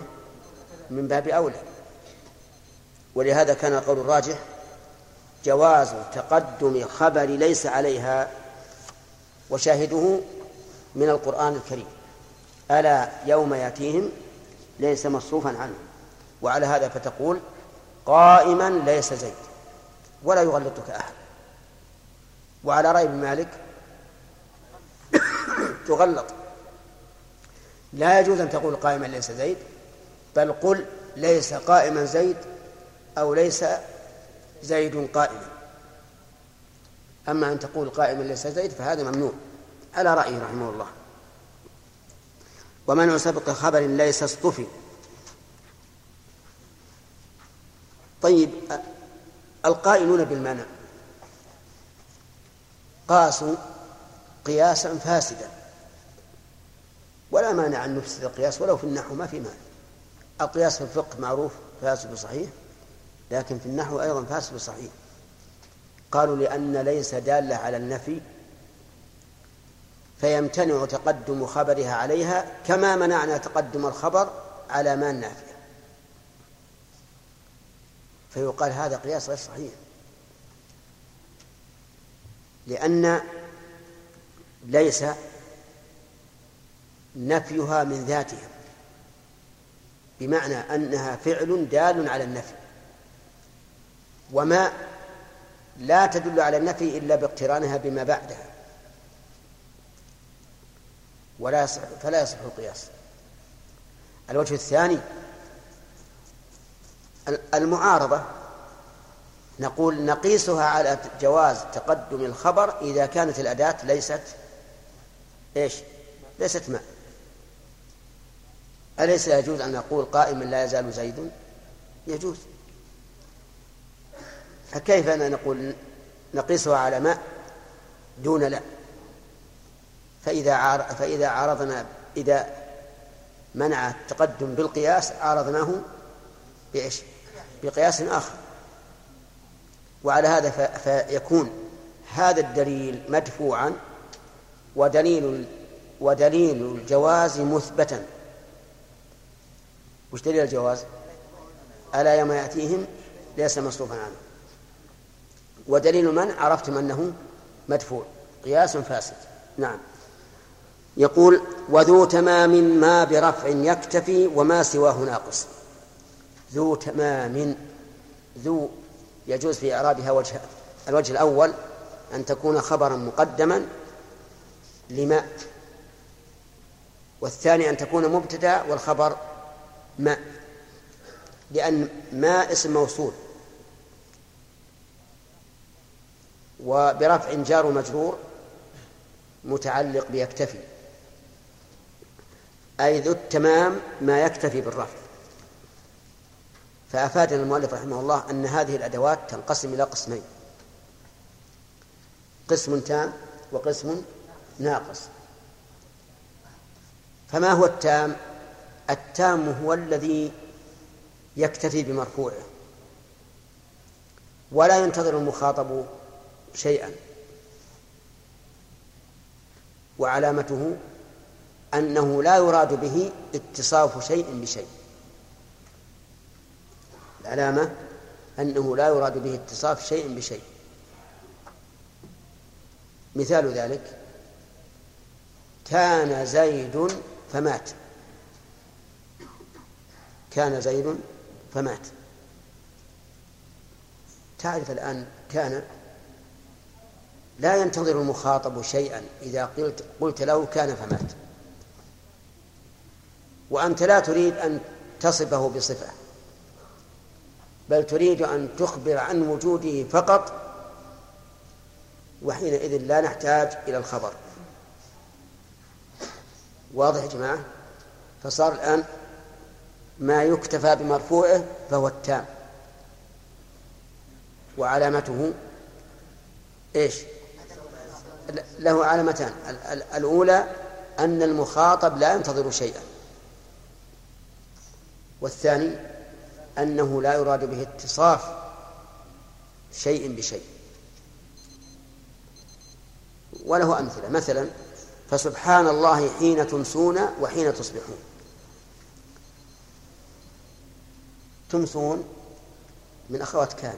من باب أولى. ولهذا كان القول الراجح جواز تقدم خبر ليس عليها وشاهده من القرآن الكريم. ألا يوم يأتيهم ليس مصروفا عنه. وعلى هذا فتقول قائما ليس زيد ولا يغلطك أحد. وعلى رأي ابن مالك تغلط. لا يجوز أن تقول قائما ليس زيد بل قل ليس قائما زيد أو ليس زيد قائما. أما أن تقول قائما ليس زيد فهذا ممنوع. على رأيه رحمه الله. ومنع سبق خبر ليس اصطفي. طيب القائلون بالمنع. قاسوا قياسا فاسدا. ولا مانع أن نفسد القياس ولو في النحو ما في مانع. القياس في الفقه معروف فاسد صحيح. لكن في النحو أيضا فاسد صحيح. قالوا لأن ليس دالة على النفي فيمتنع تقدم خبرها عليها كما منعنا تقدم الخبر على ما النافية فيقال هذا قياس غير صحيح. لأن ليس نفيها من ذاتها بمعنى أنها فعل دال على النفي. وما لا تدل على النفي إلا باقترانها بما بعدها. ولا يصح فلا يصح القياس. الوجه الثاني المعارضة. نقول نقيسها على جواز تقدم الخبر إذا كانت الأداة ليست إيش؟ ليست ما أليس يجوز أن نقول قائما لا يزال زيد؟ يجوز. فكيف أن نقول نقيسها على ماء دون لا؟ فإذا عار فإذا عارضنا إذا منع التقدم بالقياس عارضناه بإيش؟ بقياس آخر. وعلى هذا فيكون هذا الدليل مدفوعا ودليل ودليل الجواز مثبتا. وش دليل الجواز؟ ألا يوم يأتيهم ليس مصروفا عنه. ودليل من؟ عرفتم أنه مدفوع. قياس فاسد. نعم. يقول وذو تمام ما برفع يكتفي وما سواه ناقص ذو تمام ذو يجوز في إعرابها وجه الوجه الأول أن تكون خبرا مقدما لما والثاني أن تكون مبتدأ والخبر ما لأن ما اسم موصول. وبرفع جار ومجرور متعلق بيكتفي. أي ذو التمام ما يكتفي بالرفع فأفادنا المؤلف رحمه الله أن هذه الأدوات تنقسم إلى قسمين. قسم تام وقسم ناقص. فما هو التام؟ التام هو الذي يكتفي بمرفوعه. ولا ينتظر المخاطب شيئا. وعلامته أنه لا يراد به اتصاف شيء بشيء. العلامة أنه لا يراد به اتصاف شيء بشيء. مثال ذلك كان زيد فمات. كان زيد فمات. تعرف الآن كان لا ينتظر المخاطب شيئا. إذا قلت قلت له كان فمات. وأنت لا تريد أن تصفه بصفة بل تريد أن تخبر عن وجوده فقط وحينئذ لا نحتاج إلى الخبر. واضح يا جماعة؟ فصار الآن ما يكتفى بمرفوعه فهو التام. وعلامته إيش؟ له علامتان. الأولى أن المخاطب لا ينتظر شيئا. والثاني أنه لا يراد به اتصاف شيء بشيء وله أمثلة مثلا فسبحان الله حين تمسون وحين تصبحون تمسون من أخوات كان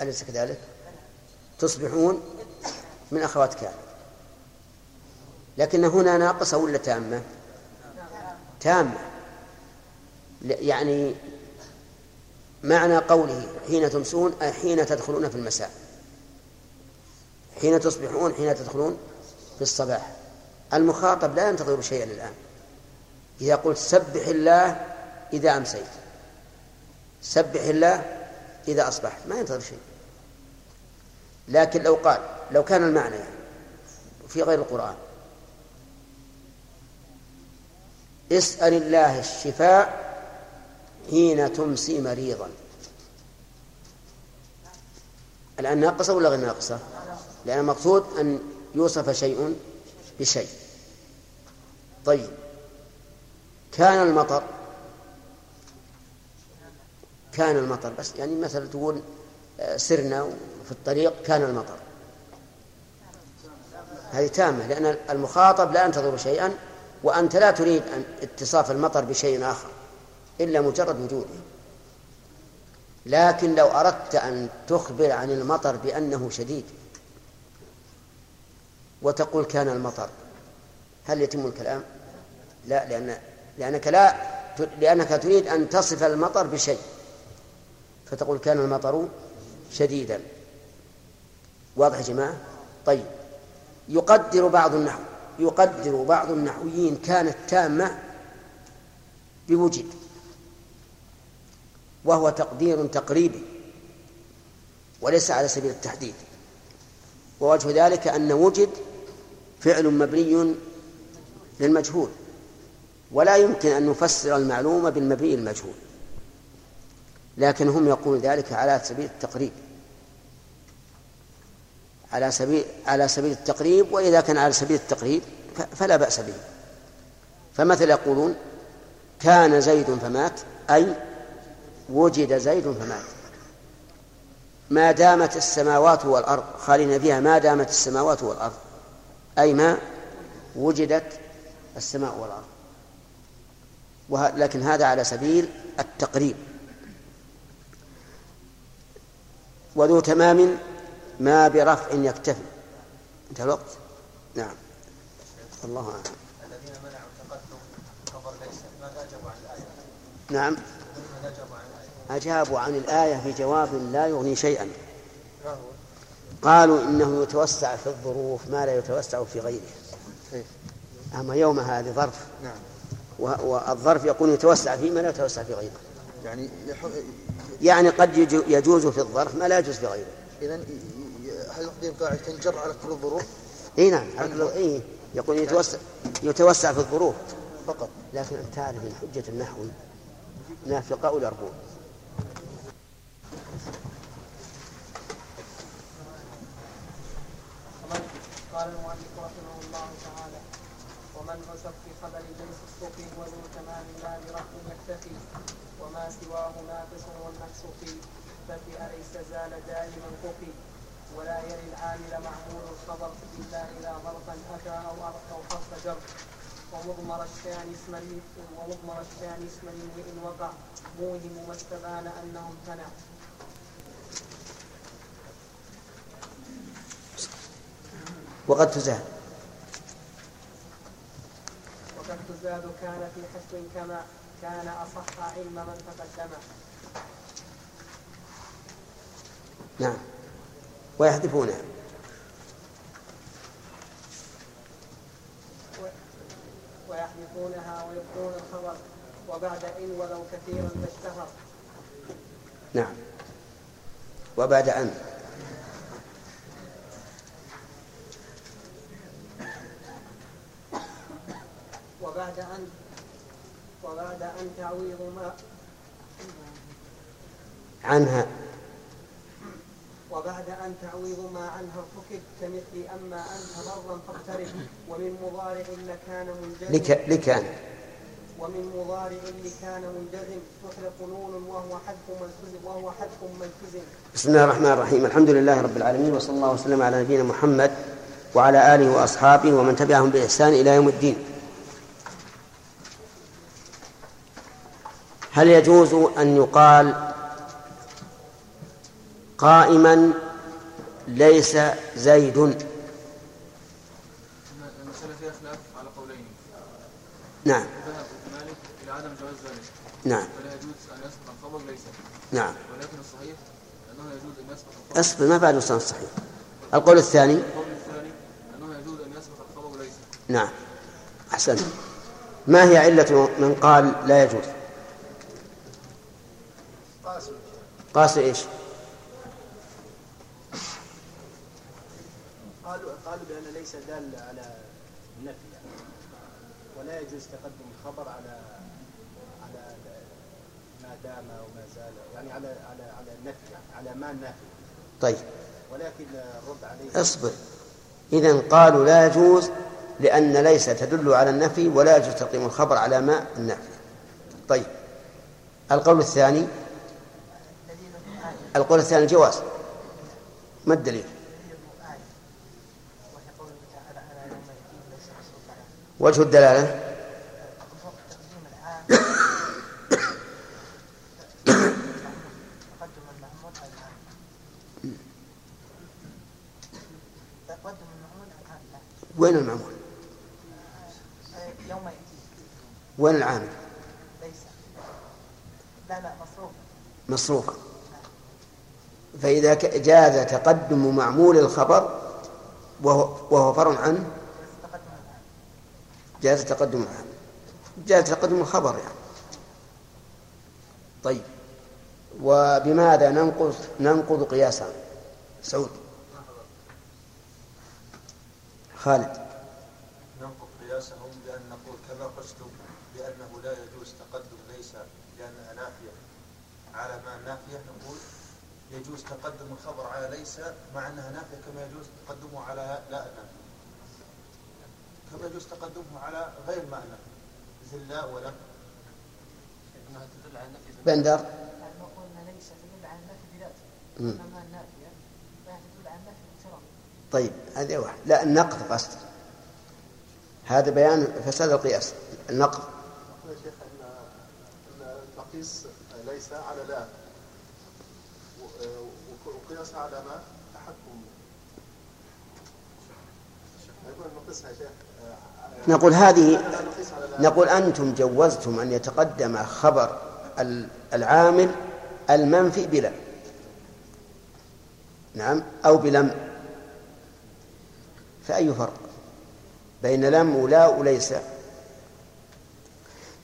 أليس كذلك؟ تصبحون من أخوات كان لكن هنا ناقصة ولا تامة؟ تامة. يعني معنى قوله حين تمسون أي حين تدخلون في المساء. حين تصبحون حين تدخلون في الصباح. المخاطب لا ينتظر شيئا الآن. إذا قلت سبح الله إذا أمسيت. سبح الله إذا أصبحت. ما ينتظر شيء. لكن لو قال لو كان المعنى يعني في غير القرآن. اسأل الله الشفاء حين تمسي مريضا. الآن ناقصة ولا غير ناقصة؟ لأن المقصود أن يوصف شيء بشيء. طيب. كان المطر كان المطر بس يعني مثلا تقول آه، سرنا في الطريق كان المطر. هذه تامة لأن المخاطب لا ينتظر شيئا وأنت لا تريد أن اتصاف المطر بشيء آخر إلا مجرد وجوده. لكن لو أردت أن تخبر عن المطر بأنه شديد وتقول كان المطر هل يتم الكلام؟ لا لأن لأنك لا لأنك تريد أن تصف المطر بشيء. فتقول كان المطر شديدا. واضح يا جماعة؟ طيب. يقدر بعض النحو. يقدر بعض النحويين كانت تامة بوجد وهو تقدير تقريبي وليس على سبيل التحديد ووجه ذلك أن وجد فعل مبني للمجهول ولا يمكن أن نفسر المعلومة بالمبني المجهول لكن هم يقول ذلك على سبيل التقريب. على سبيل على سبيل التقريب وإذا كان على سبيل التقريب فلا بأس به. فمثلا يقولون كان زيد فمات أي وجد زيد فمات. ما دامت السماوات والأرض خالين فيها ما دامت السماوات والأرض أي ما وجدت السماء والأرض. لكن هذا على سبيل التقريب. وذو تمام ما برفع يكتفي انتهى الوقت نعم الله أعلم الذين منعوا التقدم خبر ليس ماذا أجابوا عن الآية؟ نعم أجابوا عن الآية؟ في جواب لا يغني شيئا؟ قالوا إنه يتوسع في الظروف ما لا يتوسع في غيره؟ أما يوم هذه ظرف نعم والظرف يكون يتوسع فيه ما لا يتوسع في غيره يعني. يعني قد يجو- يجوز في الظرف ما لا يجوز في غيره إذا يقدم قاعدة تنجر على كل الظروف. إي نعم عقله إي يقول يتوسع يتوسع في الظروف. فقط؟ لكن أنت تعرف إن حجة النحو نافقة ولا اربوع ومن قال المؤلف رحمه الله تعالى ومن عسف في خبر ليس الصفي وذو تمام لا برفع يكتفي وما سواه ناقص والنقص فيه ففي أليس زال دائما خفي ولا يلي العامل معمول الخبر إلا إذا ظرفا أتى أو أو حرف جر. ومضمر الشان اسما ومضمر الشان اسما إن وقع. موهم ما استبان أنه امتنع. وقد تزال وقد تزاد كان في حسب كما كان أصح علم من تقدم. نعم. ويحذفونها ويحذفونها ويبقون الخبر وبعد إن ولو كثيرا فاشتهر. نعم. وبعد أن. وبعد أن. وبعد أن تعويض ما. عنها. وبعد أن تعويض ما عنها ارتكب كمثل أما أنت برا فاقترب. ومن مضارع لكان منجزم. لك لكان ومن مضارع لكان منجزم. تحلق نون وهو حذف ملتزم وهو حذف ملتزم بسم الله الرحمن الرحيم. الحمد لله رب العالمين وصلى الله وسلم على نبينا محمد وعلى آله وأصحابه ومن تبعهم بإحسان إلى يوم الدين. هل يجوز أن يقال قائما ليس زيد. الم- المسألة فيها خلاف على قولين. نعم. ذهب مالك إلى عدم جواز ذلك. نعم. فلا يجوز أن يسبق الخبر ليس. نعم. ولكن الصحيح أنه يجوز أن يسبق الخبر. أصبر ما بعد وصل الصحيح. القول الثاني. القول الثاني أنه يجوز أن يسبق الخبر ليس. نعم. أحسنت. ما هي علة من قال لا يجوز؟ قاسم. قاس إيش قالوا قالوا بأن ليس دال على النفي يعني. ولا يجوز تقدم الخبر على على ما دام وما زال يعني على على على النفي يعني على ما النافي طيب. ولكن الرد عليه اصبر. إذا قالوا لا يجوز لأن ليس تدل على النفي ولا يجوز تقديم الخبر على ما النفي طيب. القول الثاني؟ القول الثاني الجواز ما الدليل؟ وجه الدلالة؟ وين المعمول؟ يوم وين العامل؟ ليس لا لا مصروف مصروفا فإذا جاز تقدم معمول الخبر وهو, وهو فرع عنه جاز تقدم جاز تقدم الخبر يعني. طيب. وبماذا ننقض ننقض قياسا؟ سعود. خالد. ننقض قياسهم بأن نقول كما قلتم بأنه لا يجوز تقدم ليس لأنها نافية. على ما النافية نقول يجوز تقدم الخبر على ليس مع أنها نافية كما يجوز تقدمه على لا نافية. كما يجوز تقدمه على غير ما نافية مثل لا ولم إنها تدل على النفي بندر. لما قلنا ليس تدل على النفي بذاته. انما النافية فهي تدل على النفي باحترام طيب هذه واحد لا النقض قصد. هذا بيان فساد القياس. النقض. يا شيخ ان إن نقيس ليس على لا. وقياس على ما تحكم. يقول نقيسها يا شيخ. نقول هذه نقول أنتم جوزتم أن يتقدم خبر ال- العامل المنفي بلا نعم أو بلم. فأي فرق بين لم ولا وليس؟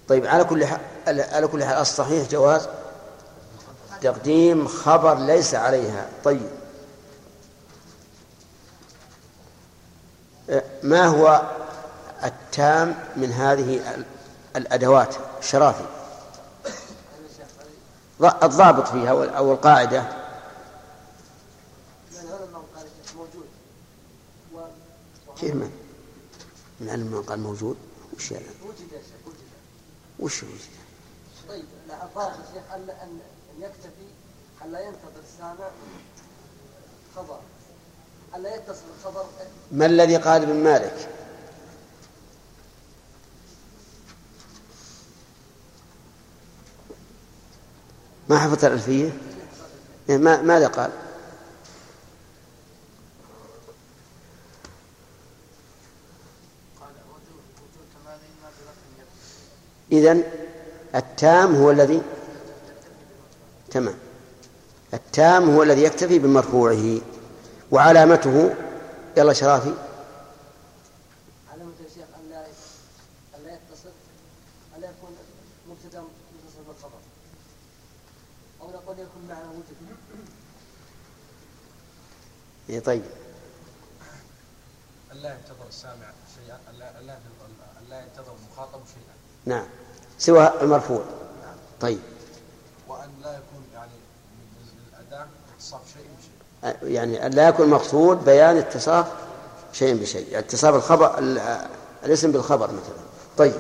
طيب على كل حال على كل حال الصحيح جواز تقديم خبر ليس عليها. طيب. أه، ما هو التام من هذه ال- الأدوات شرافي ض- الضابط فيها أو القاعدة. كيف من من علم من قال موجود؟ وش يعني وجد يا شيخ وجد. وش وجد؟ طيب لا الضابط يا شيخ ان ان يكتفي الا ينتظر السامع خبر. الا يتصل الخبر ما الذي قال ابن مالك؟ ما حفظت الألفية؟ إيه، ما ماذا قال؟ إذن التام هو الذي تمام. التام هو الذي يكتفي بمرفوعه وعلامته يلا شرافي علامة يا شيخ الا الا يتصل الا يكون مبتدا متصل بالخبر أو نقول يكون معنا وجد إيه طيب. ألا ينتظر السامع شيئا ألا ألا ينتظر المخاطب شيئا. نعم. سوى المرفوع. طيب. وأن لا يكون يعني من الأداء اتصاف شيء بشيء. يعني لا يكون مقصود بيان اتصاف شيء بشيء. اتصاف الخبر ال- الاسم بالخبر مثلا. طيب.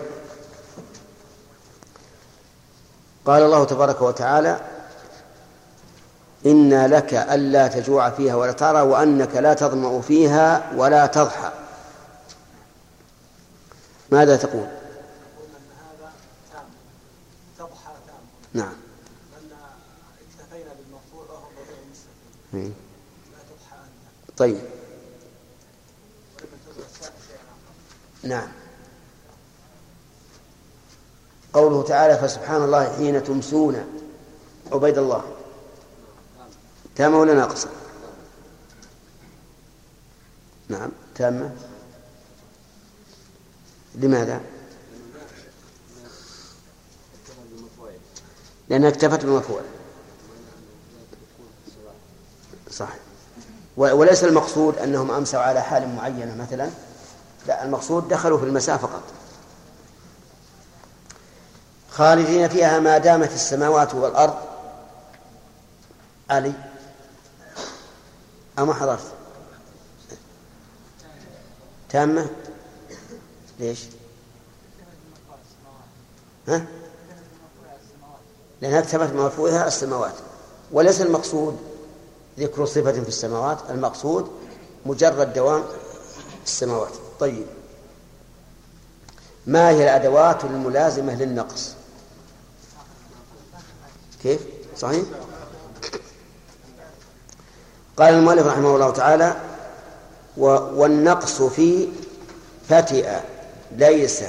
قال الله تبارك وتعالى إنا لك ألا تجوع فيها ولا تعرى وأنك لا تظمأ فيها ولا تضحى. ماذا تقول؟ نعم. طيب. نعم. قوله تعالى فسبحان الله حين تمسون عبيد الله. تامة ولا ناقصة؟ نعم تامة. لماذا؟ لأنها اكتفت بالمرفوع صح وليس المقصود أنهم أمسوا على حال معينة مثلا؟ لا المقصود دخلوا في المساء فقط. خالدين فيها ما دامت السماوات والأرض. علي؟ أما حضرت تامة؟ ليش؟ ها؟ لأنها اكتفت بمرفوعها السماوات. وليس المقصود ذكر صفة في السماوات المقصود مجرد دوام السماوات. طيب. ما هي الأدوات الملازمة للنقص؟ كيف؟ صحيح؟ قال المؤلف رحمه الله تعالى والنقص في فتئ ليس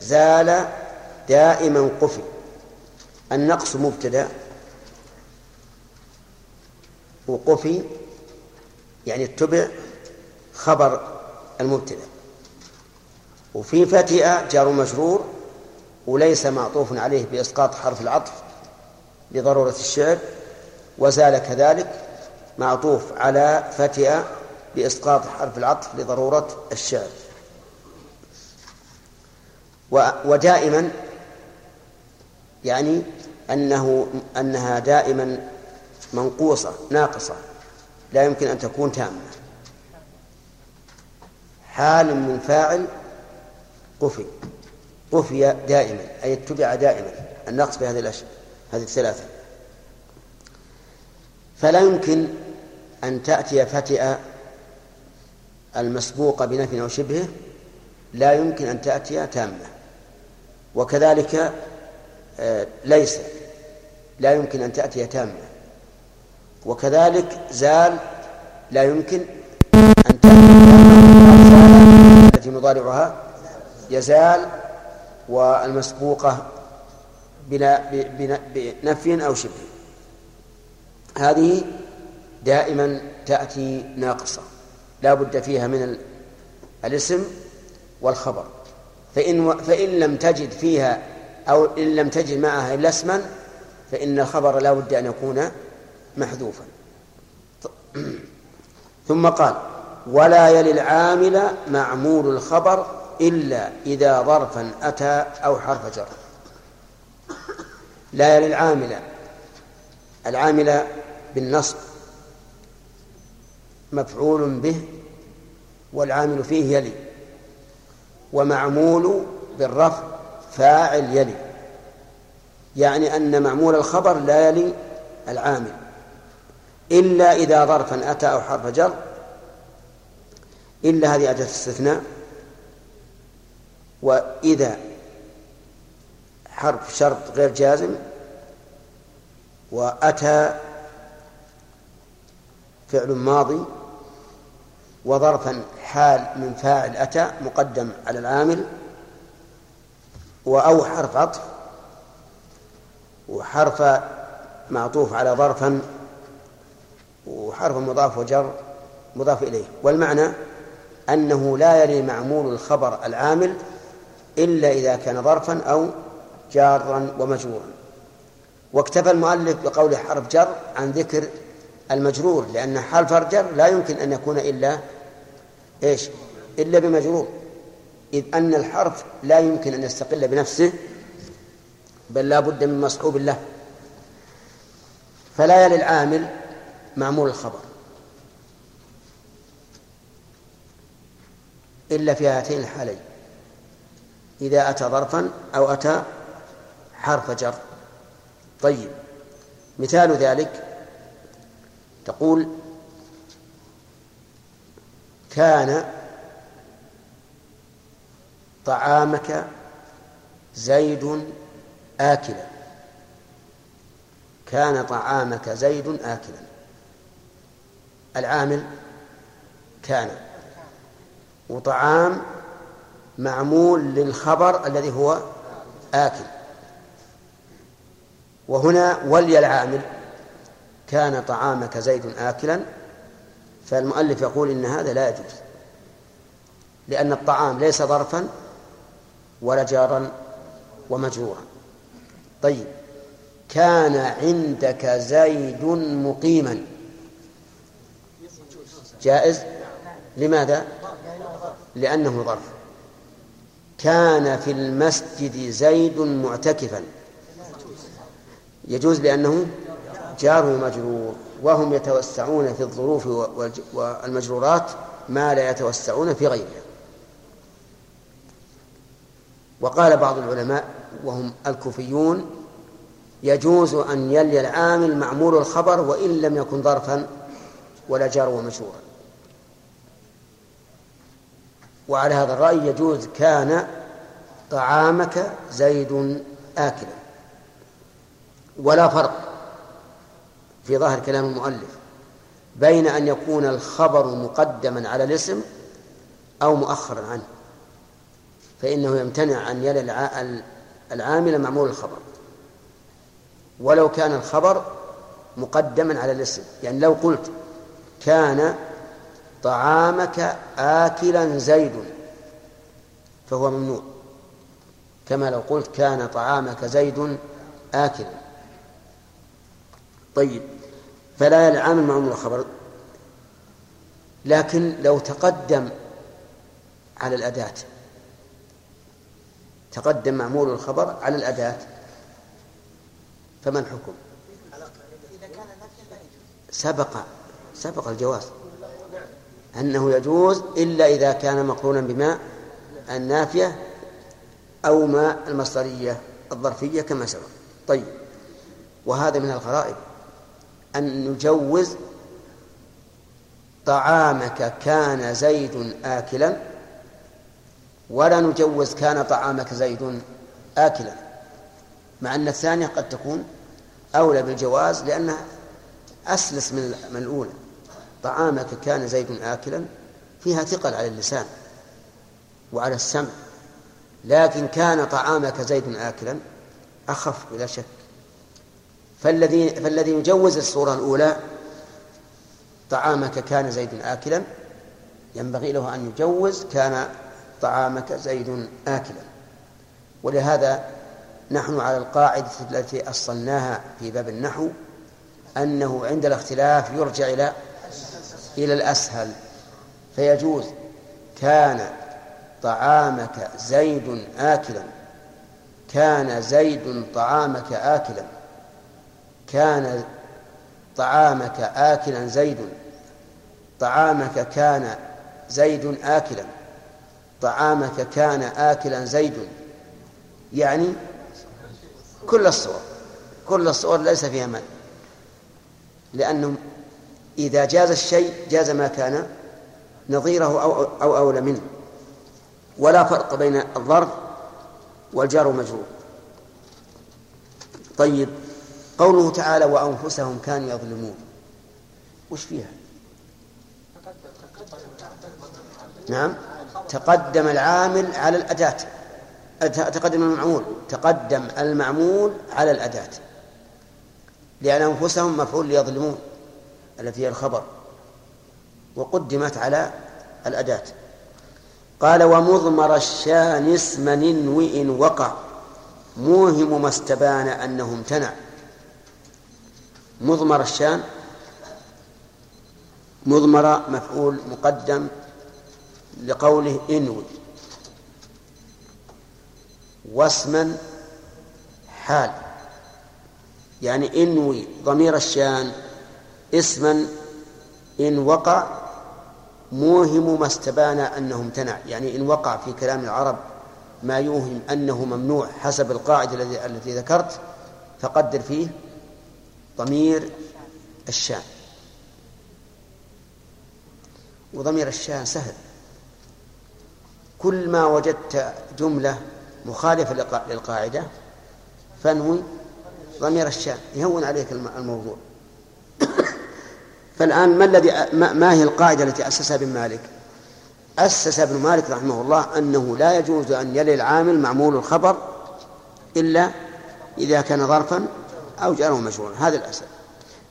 زال دائما قفي النقص مبتدأ وقفي يعني اتبع خبر المبتدأ. وفي فتئ جار مجرور وليس معطوف عليه بإسقاط حرف العطف لضرورة الشعر وزال كذلك معطوف على فتئ بإسقاط حرف العطف لضرورة الشعر. ودائما يعني أنه أنها دائما منقوصة ناقصة لا يمكن أن تكون تامة. حال من فاعل قفي قفي دائما أي اتبع دائما النقص في هذه الأشياء هذه الثلاثة. فلا يمكن أن تأتي فتئة المسبوقة بنفي أو شبهه لا يمكن أن تأتي تامة. وكذلك آه، ليس لا يمكن أن تأتي تامة. وكذلك زال لا يمكن أن تأتي التي مضارعها يزال والمسبوقة بنفي أو شبه. هذه دائما تأتي ناقصة. لا بد فيها من الاسم والخبر. فإن, فإن لم تجد فيها أو إن لم تجد معها إلا اسما فإن الخبر لا بد أن يكون محذوفا. ثم قال ولا يلي العامل معمول الخبر إلا إذا ظرفا أتى أو حرف جر. لا يلي العامل العامل بالنصب مفعول به والعامل فيه يلي ومعمول بالرفع فاعل يلي يعني أن معمول الخبر لا يلي العامل. إلا إذا ظرفا أتى أو حرف جر إلا هذه أداة استثناء وإذا حرف شرط غير جازم وأتى فعل ماضي وظرفا حال من فاعل أتى مقدم على العامل وأو حرف عطف وحرف معطوف على ظرفا وحرف مضاف وجر مضاف إليه. والمعنى أنه لا يلي معمول الخبر العامل إلا إذا كان ظرفا أو جارا ومجرورا. واكتفى المؤلف بقول حرف جر عن ذكر المجرور لأن حال فرجر لا يمكن أن يكون إلا إيش؟ إلا بمجرور. إذ أن الحرف لا يمكن أن يستقل بنفسه بل لا بد من مصحوب له. فلا يلي العامل معمول الخبر. إلا في هاتين الحالين. إذا أتى ظرفا أو أتى حرف جر. طيب مثال ذلك تقول كان طعامك زيد آكلا. كان طعامك زيد آكلا. العامل كان. وطعام معمول للخبر الذي هو آكل. وهنا ولي العامل. كان طعامك زيد آكلا. فالمؤلف يقول إن هذا لا يجوز لأن الطعام ليس ظرفا ولا جارا ومجرورا. طيب كان عندك زيد مقيما. جائز؟ لماذا؟ لأنه ظرف. كان في المسجد زيد معتكفا. يجوز لأنه جار ومجرور. وهم يتوسعون في الظروف والمجرورات ما لا يتوسعون في غيرها. وقال بعض العلماء وهم الكوفيون يجوز أن يلي العامل معمول الخبر وإن لم يكن ظرفا ولا جار ومجرورا وعلى هذا الرأي يجوز كان طعامك زيد آكلا. ولا فرق. في ظاهر كلام المؤلف بين أن يكون الخبر مقدما على الاسم أو مؤخرا عنه فإنه يمتنع أن يلي العامل معمول الخبر. ولو كان الخبر مقدما على الاسم يعني لو قلت كان طعامك آكلا زيد فهو ممنوع. كما لو قلت كان طعامك زيد آكلا. طيب فلا العامل معمول الخبر. لكن لو تقدم على الأداة تقدم معمول الخبر على الأداة فما الحكم؟ سبق سبق الجواز أنه يجوز إلا إذا كان مقرونا بما النافية أو ما المصدرية الظرفية كما سبق. طيب وهذا من الغرائب. أن نجوز طعامك كان زيد آكلا؟ ولا نجوز كان طعامك زيد آكلا؟ مع أن الثانية قد تكون أولى بالجواز لأنها أسلس من من الأولى. طعامك كان زيد آكلا؟ فيها ثقل على اللسان وعلى السمع. لكن كان طعامك زيد آكلا؟ أخف بلا شك. فالذي فالذي يجوز الصورة الأولى طعامك كان زيد آكلا ينبغي له أن يجوز كان طعامك زيد آكلا. ولهذا نحن على القاعدة التي أصلناها في باب النحو أنه عند الاختلاف يرجع إلى إلى الأسهل. فيجوز كان طعامك زيد آكلا كان زيد طعامك آكلا. كان طعامك آكلا زيد. طعامك كان زيد آكلا. طعامك كان آكلا زيد. يعني كل الصور. كل الصور ليس فيها مال. لأنه إذا جاز الشيء جاز ما كان نظيره أو أو أولى منه. ولا فرق بين الظرف والجار ومجرور طيب. قوله تعالى وأنفسهم كانوا يظلمون. وش فيها؟ نعم. تقدم العامل على الأداة. تقدم المعمول. تقدم المعمول على الأداة. لأن أنفسهم مفعول ليظلمون التي هي الخبر. وقدمت على الأداة. قال ومضمر الشان اسم ننوئ إن وقع. موهم ما استبان أنه امتنع. مضمر الشان مضمر مفعول مقدم لقوله إنوي. واسما حال يعني إنوي ضمير الشان اسما إن وقع موهم ما استبان أنه امتنع يعني إن وقع في كلام العرب ما يوهم أنه ممنوع حسب القاعدة التي التي ذكرت فقدر فيه. ضمير الشان وضمير الشان سهل. كل ما وجدت جملة مخالفة للقاعدة فانوي ضمير الشان يهون عليك الموضوع. فالآن ما الذي ما هي القاعدة التي أسسها ابن مالك؟ أسس ابن مالك رحمه الله أنه لا يجوز أن يلي العامل معمول الخبر إلا إذا كان ظرفا أو جاره مجرورا هذا الأساس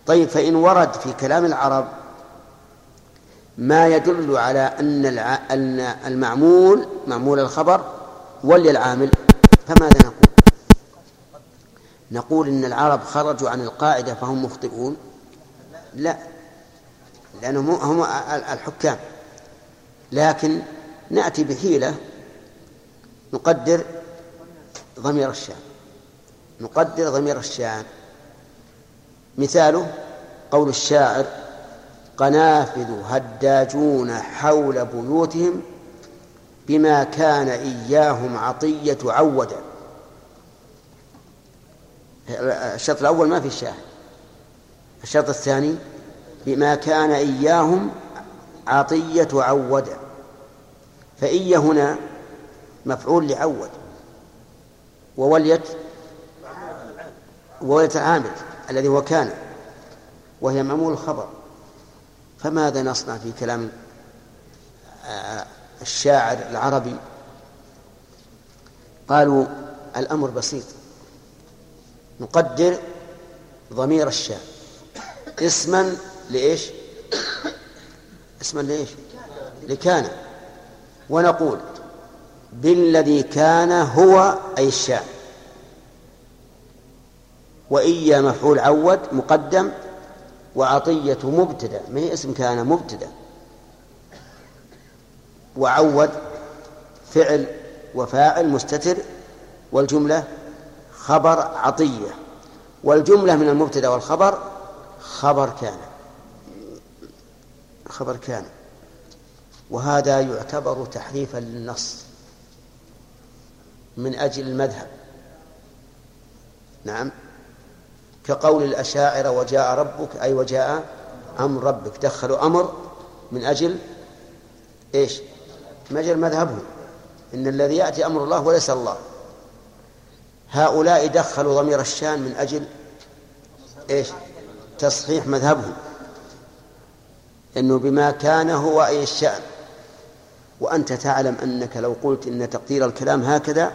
طيب فإن ورد في كلام العرب ما يدل على أن أن المعمول معمول الخبر ولي العامل فماذا نقول؟ نقول إن العرب خرجوا عن القاعدة فهم مخطئون؟ لا لأنهم هم الحكام. لكن نأتي بحيلة نقدر ضمير الشام نقدر ضمير الشام مثاله قول الشاعر قنافذ هداجون حول بيوتهم بما كان إياهم عطية عودا الشرط الأول ما في الشاهد. الشرط الثاني بما كان إياهم عطية عود فإيا هنا مفعول لعود. ووليت ووليت العامل. الذي هو كان وهي معمول الخبر. فماذا نصنع في كلام آه، الشاعر العربي؟ قالوا الأمر بسيط. نقدر ضمير الشاعر. اسما لإيش؟ اسما لإيش؟ لكان. ونقول بالذي كان هو أي الشاء وإيا مفعول عود مقدم وعطية مبتدأ. ما هي اسم كان مبتدأ؟ وعود فعل وفاعل مستتر والجملة خبر عطية. والجملة من المبتدأ والخبر خبر كان. خبر كان. وهذا يعتبر تحريفا للنص من أجل المذهب. نعم. كقول الأشاعرة وجاء ربك أي وجاء أمر ربك. دخلوا أمر من أجل إيش؟ من أجل مذهبهم. إن الذي يأتي أمر الله وليس الله. هؤلاء دخلوا ضمير الشان من أجل إيش؟ تصحيح مذهبهم. إنه بما كان هو أي الشأن. وأنت تعلم أنك لو قلت إن تقدير الكلام هكذا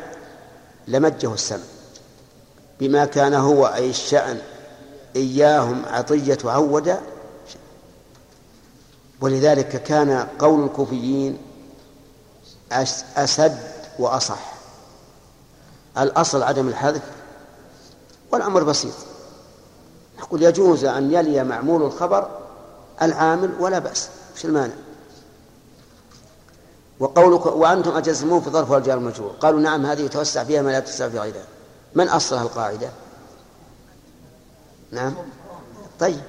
لمجه السمع. بما كان هو أي الشأن إياهم عطية عود ولذلك كان قول الكوفيين أسد وأصح. الأصل عدم الحذف والأمر بسيط. نقول يجوز أن يلي معمول الخبر العامل ولا بأس وش المانع. وقولك وأنتم أجزمون في ظرف والجار المجرور. قالوا نعم هذه يتوسع فيها ما لا يتوسع في غيرها. من أصلها القاعدة؟ نعم. طيب.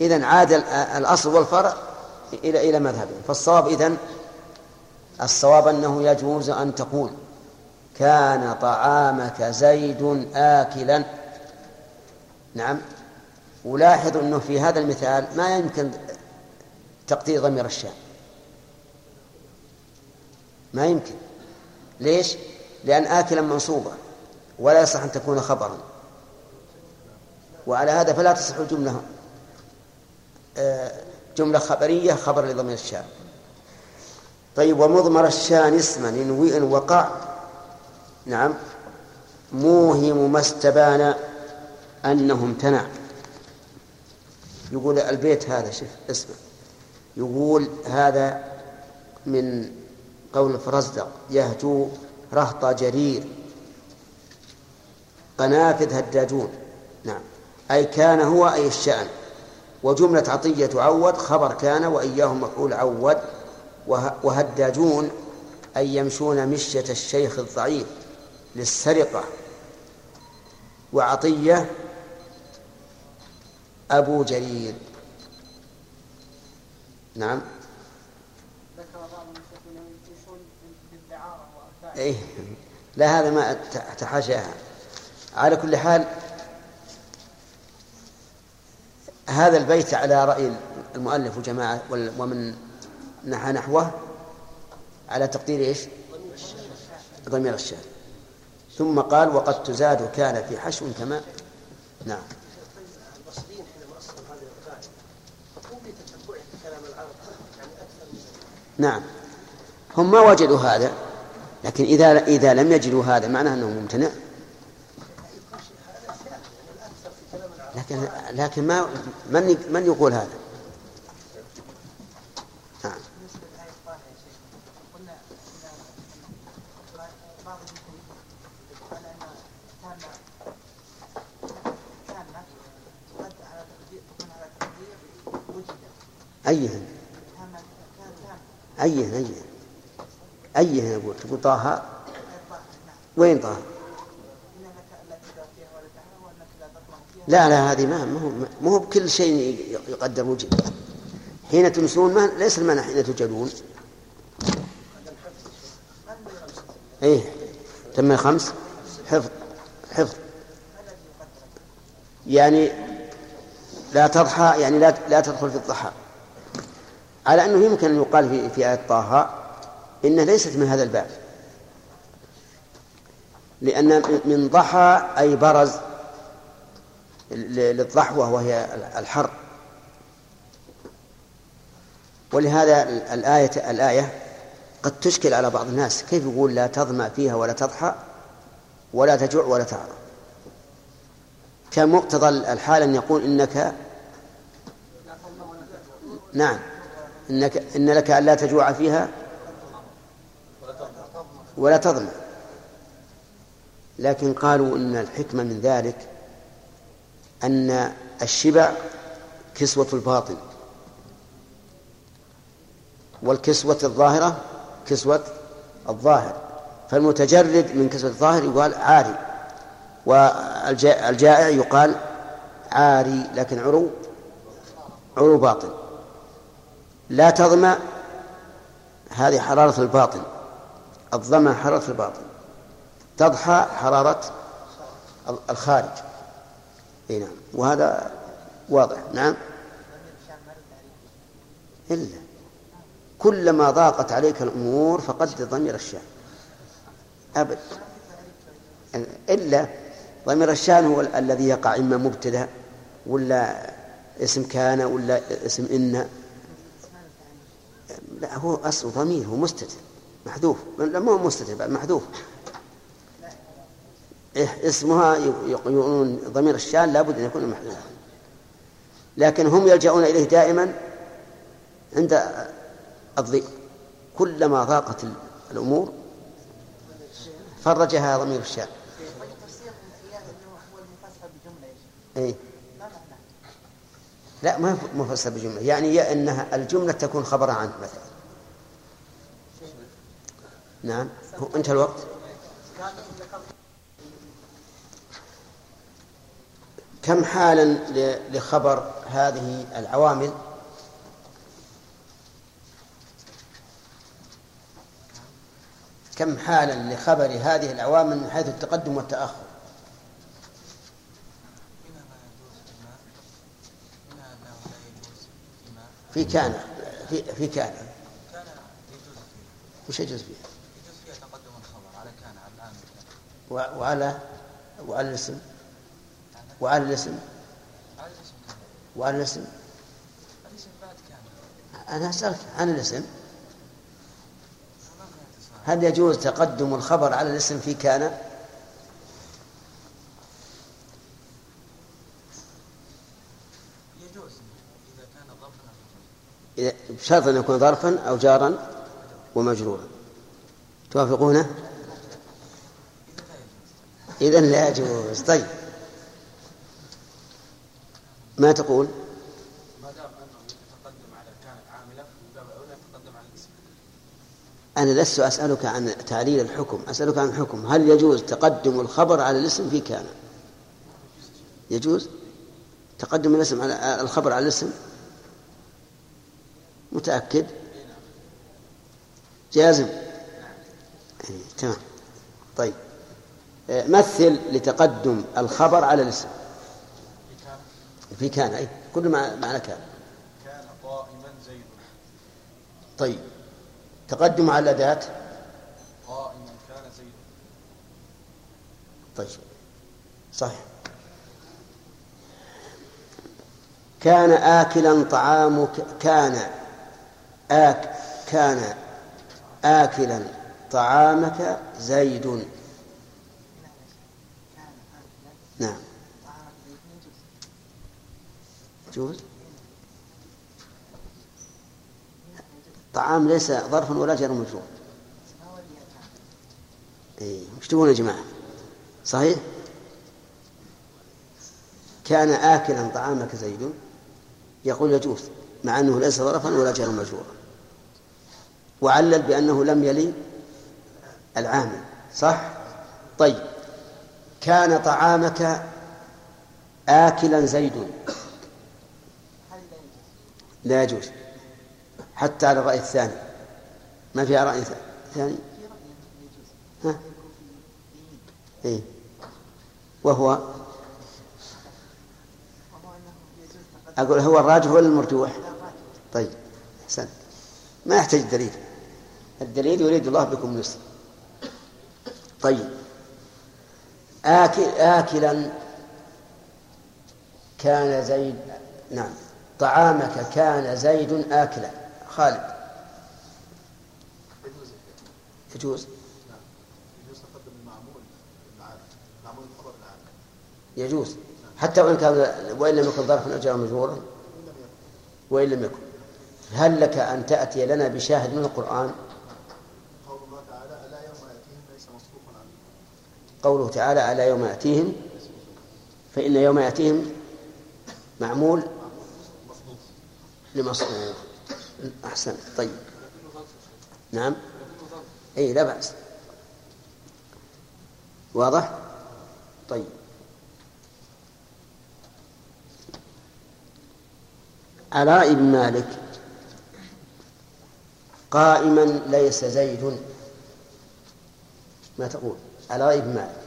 إذا عاد الأصل والفرع إلى إلى مذهبه فالصواب إذن الصواب أنه يجوز أن تقول كان طعامك زيد آكلا. نعم. ولاحظ أنه في هذا المثال ما يمكن تقدير ضمير الشام ما يمكن. ليش؟ لأن آكلا منصوبة. ولا يصح أن تكون خبرا. وعلى هذا فلا تصح الجملة آه، جملة خبرية خبر لضمير الشام طيب ومضمر الشان اسما إن وقع. نعم. موهم ما استبان أنه امتنع. يقول البيت هذا شوف اسمه يقول هذا من قول الفرزدق يهجو رهط جرير. قنافذ هداجون. نعم. أي كان هو أي الشأن. وجملة عطية عود خبر كان وإياهم مفعول عود. وهداجون أي يمشون مشية الشيخ الضعيف للسرقة. وعطية أبو جرير نعم. إيه. لا هذا ما تحاشاها على كل حال هذا البيت على رأي المؤلف وجماعة ومن نحى نحوه على تقدير إيش؟ ضمير الشاذ ثم قال وقد تزاد كان في حشو كما نعم. نعم. هم ما وجدوا هذا لكن إذا إذا لم يجدوا هذا معناه أنه ممتنع. لكن لكن ما من من يقول هذا؟ نعم أيهن أيهن أيهن أيهن أقول تقول طه وين طه؟ لا لا هذه ما هو ما هو بكل شيء يقدر وجد حين تنسون ما ليس المعنى حين تجلون إيه تم خمس حفظ حفظ. يعني لا تضحى يعني لا لا تدخل في الضحى. على أنه يمكن أن يقال في في آية طه انها ليست من هذا الباب. لأن من ضحى أي برز للضحوة وهي الحر. ولهذا الآية الآية قد تشكل على بعض الناس. كيف يقول لا تظمأ فيها ولا تضحى ولا تجوع ولا تعرى؟ كان مقتضى الحال أن يقول إنك نعم. إنك إن لك ألا تجوع فيها ولا تظمأ. لكن قالوا إن الحكمة من ذلك أن الشبع كسوة الباطن والكسوة الظاهرة كسوة الظاهر. فالمتجرد من كسوة الظاهر يقال عاري والجائع يقال عاري لكن عرو عرو باطن. لا تظمأ هذه حرارة الباطن الظمأ حرارة الباطن. تضحى حرارة الخارج. إي نعم. وهذا واضح. نعم. إلا. كلما ضاقت عليك الأمور فقد ضمير الشأن. أبد. إلا ضمير الشأن هو الذي يقع إما مبتدأ ولا اسم كان ولا اسم إن. لا هو أصل ضمير هو مستتر محذوف. لا مو مستتر محذوف. اسمها يقولون ضمير الشان لابد أن يكون محذوفا. لكن هم يلجؤون إليه دائما عند الضيق. كلما ضاقت الأمور فرجها ضمير الشان. إيه؟ لا ما مفسر بجملة. يعني أنها الجملة تكون خبرا عنه مثلا. نعم. هو انتهى الوقت. كم حالا لخبر هذه العوامل؟ كم حالا لخبر هذه العوامل من حيث التقدم والتأخر؟ في كان في في كان. وش يجوز فيها؟ يجوز فيها تقدم الخبر على كان على الآن. وعلى وعلى الاسم؟ وعلى الاسم. وعلى الاسم. أنا أسألك عن الاسم. هل يجوز تقدم الخبر على الاسم في كان؟ يجوز إذا كان ظرفا بشرط أن يكون ظرفا أو جارا ومجرورا. توافقونه؟ إذا لا يجوز. طيب. ما تقول؟ ما دام أنه يتقدم على كانت عاملة من باب أولى يتقدم على الاسم. أنا لست أسألك عن تعليل الحكم أسألك عن الحكم. هل يجوز تقدم الخبر على الاسم في كان؟ يجوز؟ تقدم الاسم على الخبر على الاسم؟ متأكد؟ جازم. إيه، تمام. طيب. آه، مثل لتقدم الخبر على الاسم. في كان أي كل ما معنى كان. كان قائما زيد طيب. تقدم على الأداة قائما كان زيد طيب. صحيح. كان آكلا طعامك كان آك كان آكلا طعامك زيد نعم. جوز؟ طعام ليس ظرفا ولا جر مجرور. وش تقولون يا جماعة؟ صحيح؟ كان آكلا طعامك زيد؟ يقول يجوز مع أنه ليس ظرفا ولا جر مجرورا وعلل بأنه لم يلي العامل صح؟ طيب كان طعامك آكلا زيد؟ لا يجوز. حتى على الرأي الثاني. ما في رأي ثاني؟ ها؟ إيه. وهو أقول هو الراجح ولا المرجوح؟ طيب أحسن ما يحتاج دليل. الدليل يريد الله بكم اليسر طيب. آكل آكلا كان زيد نعم. طعامك كان زيد آكلا. خالد. يجوز يجوز. العام يجوز حتى وإن كان وإن لم يكن ظرفا أو مجرورا. وإن لم يكن. هل لك أن تأتي لنا بشاهد من القرآن؟ عنه قوله تعالى ألا يوم يأتيهم؟ فإن يوم يأتيهم معمول لمصروف أحسن طيب. نعم. أي لا بأس. واضح؟ طيب. علاء بن مالك؟ قائما ليس زيد. ما تقول؟ رأي إبن مالك؟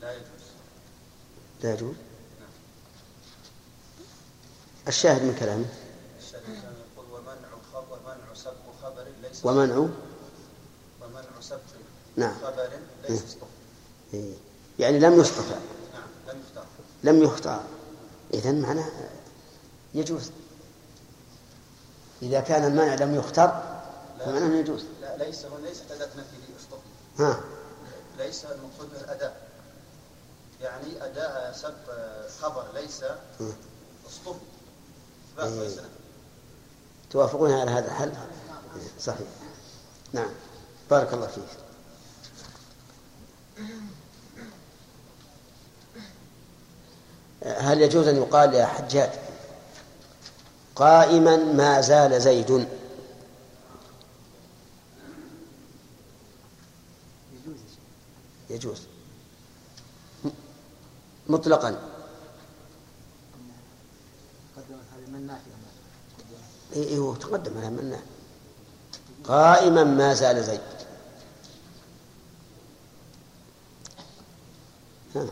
لا يجوز. لا يجوز. الشاهد من كلامه. ومنع ومنع سبق نعم. خبر ليس إيه. يعني لم يصطفى نعم لم يختار لم يختار إذا معناه يجوز. إذا كان المانع لم يختار فمعناه يجوز. لا ليس هو ليست أداة نفي اصطفى ها. ليس المقصود من الأداء يعني أداء سبق خبر ليس مم. اصطفى إثبات إيه. ليس نفي توافقون على هذا الحل؟ صحيح. نعم. بارك الله فيك. هل يجوز أن يقال يا حجاج قائما ما زال زيد؟ يجوز. مطلقا قدمت هذه من نافية إيه هو تقدم على منا قائما ما زال زيد. ها.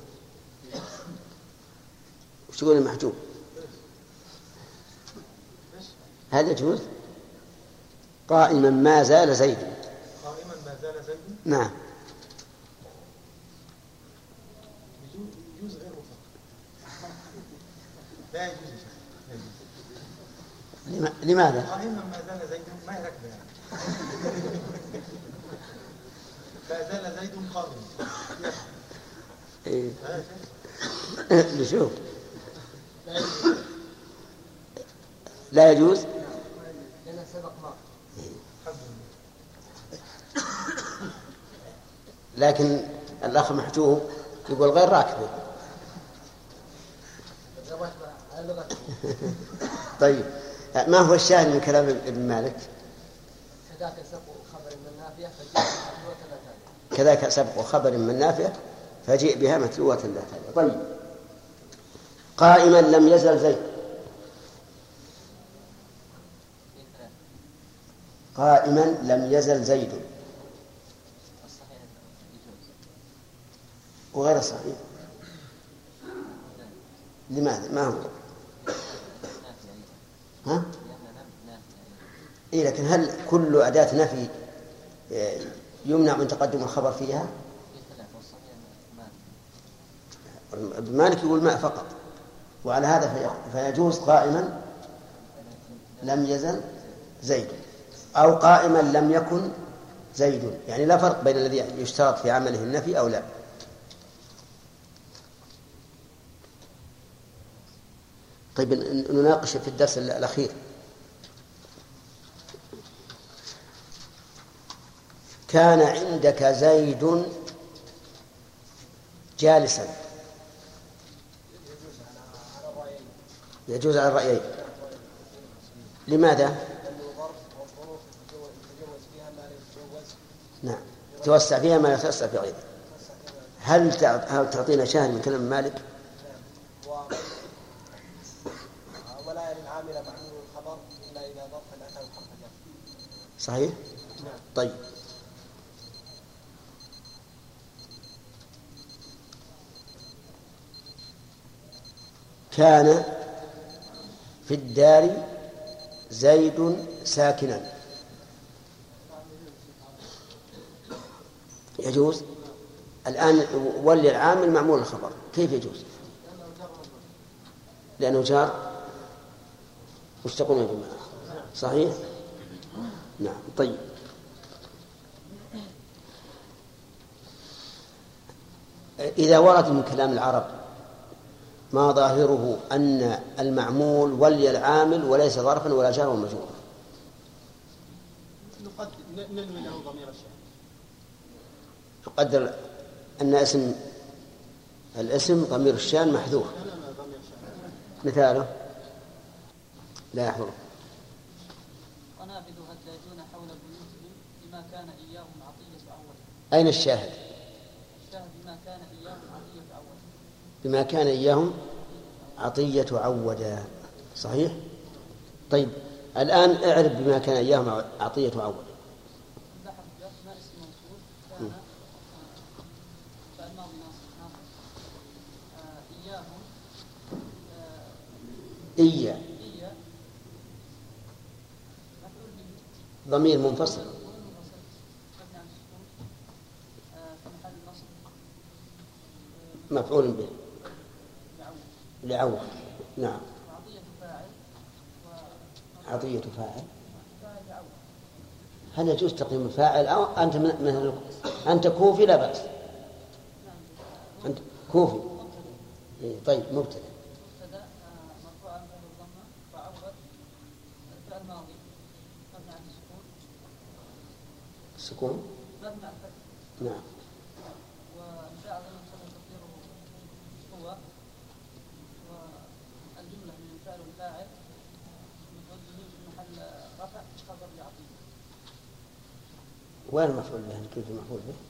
وش تقول المحجوب؟ هل يجوز؟ قائما ما زال زيد. قائما ما زال زيد؟ نعم. يجوز يجوز غير لا يجوز يا شيخ لا يجوز. لما- لماذا؟ قائما ما زال زيد ما يعني ما زال زيد قائما إيه. نشوف. لا يجوز. لأنه سبق لكن الأخ محجوب يقول غير راكبه. طيب. ما هو الشاهد من كلام ابن مالك؟ كذاك سبق خبر من نافية حدوة لا تابع كذاك سبق خبر من نافع فجيء بها متلوة لا تابع طيب. قائما لم يزل زيد. قائما لم يزل زيد. وغير الصحيح لماذا؟ ما هو؟ نافية ها؟ إيه لكن هل كل أداة نفي آه، يمنع من تقدم الخبر فيها؟ مالك يقول ماء فقط وعلى هذا في- فيجوز قائما لم يزل زيد أو قائما لم يكن زيد. يعني لا فرق بين الذي يشترط في عمله النفي أو لا. طيب نناقش في الدرس الأخير. كان عندك زيد جالسا. يجوز على الرأيين. لماذا؟ نعم. توسع فيها ما يتوسع في غيرها هل هل تعطينا شاهد من كلام مالك؟ ولا للعامل معمول الخبر إلا إذا ظرفا أتى بحرف جر صحيح؟ طيب. كان في الدار زيد ساكنا. يجوز؟ الآن ولي العامل معمول الخبر. كيف يجوز؟ لأنه جار. وش تقولون يا جماعة؟ صحيح؟ نعم طيب. إذا ورد من كلام العرب ما ظاهره أن المعمول ولي العامل وليس ظرفا ولا جار ومجرور نقدم ننوي له ضمير الشأن يقدر أن اسم الاسم ضمير الشان محذوف. الشأن مثاله؟ لا يحضر ونابذ هداجون حول بيوتهم بما كان إياهم عطية أول أين الشاهد؟ الشاهد بما كان إياهم عطية أول بما كان إياهم عطية عودا صحيح؟ طيب الآن اعرف بما كان إياهم عطية أول لاحظ جاء ما اسم موصول كان مم. فعل ماضي ناصب ناصب آه، إياهم آه، إيا إيا مفعول به ضمير منفصل منفصل مبني على السكون آه، في محل نصب مفعول به. لعوض. نعم. عطية فاعل. هل يجوز تقديم الفاعل أو أنت من من أنت كوفي؟ لا بأس. أنت كوفي. إيه، طيب مبتدأ. مبتدا آه، مرفوع عن فعل الضمه وعوض الفعل الماضي مبني على السكون السكون مبني على الفتح نعم والفعل المصدر تقديره هو والجمله من الفعل والفاعل مفعول به في محل رفع خبر لعطيه وين المفعول به؟ كيف المفعول به.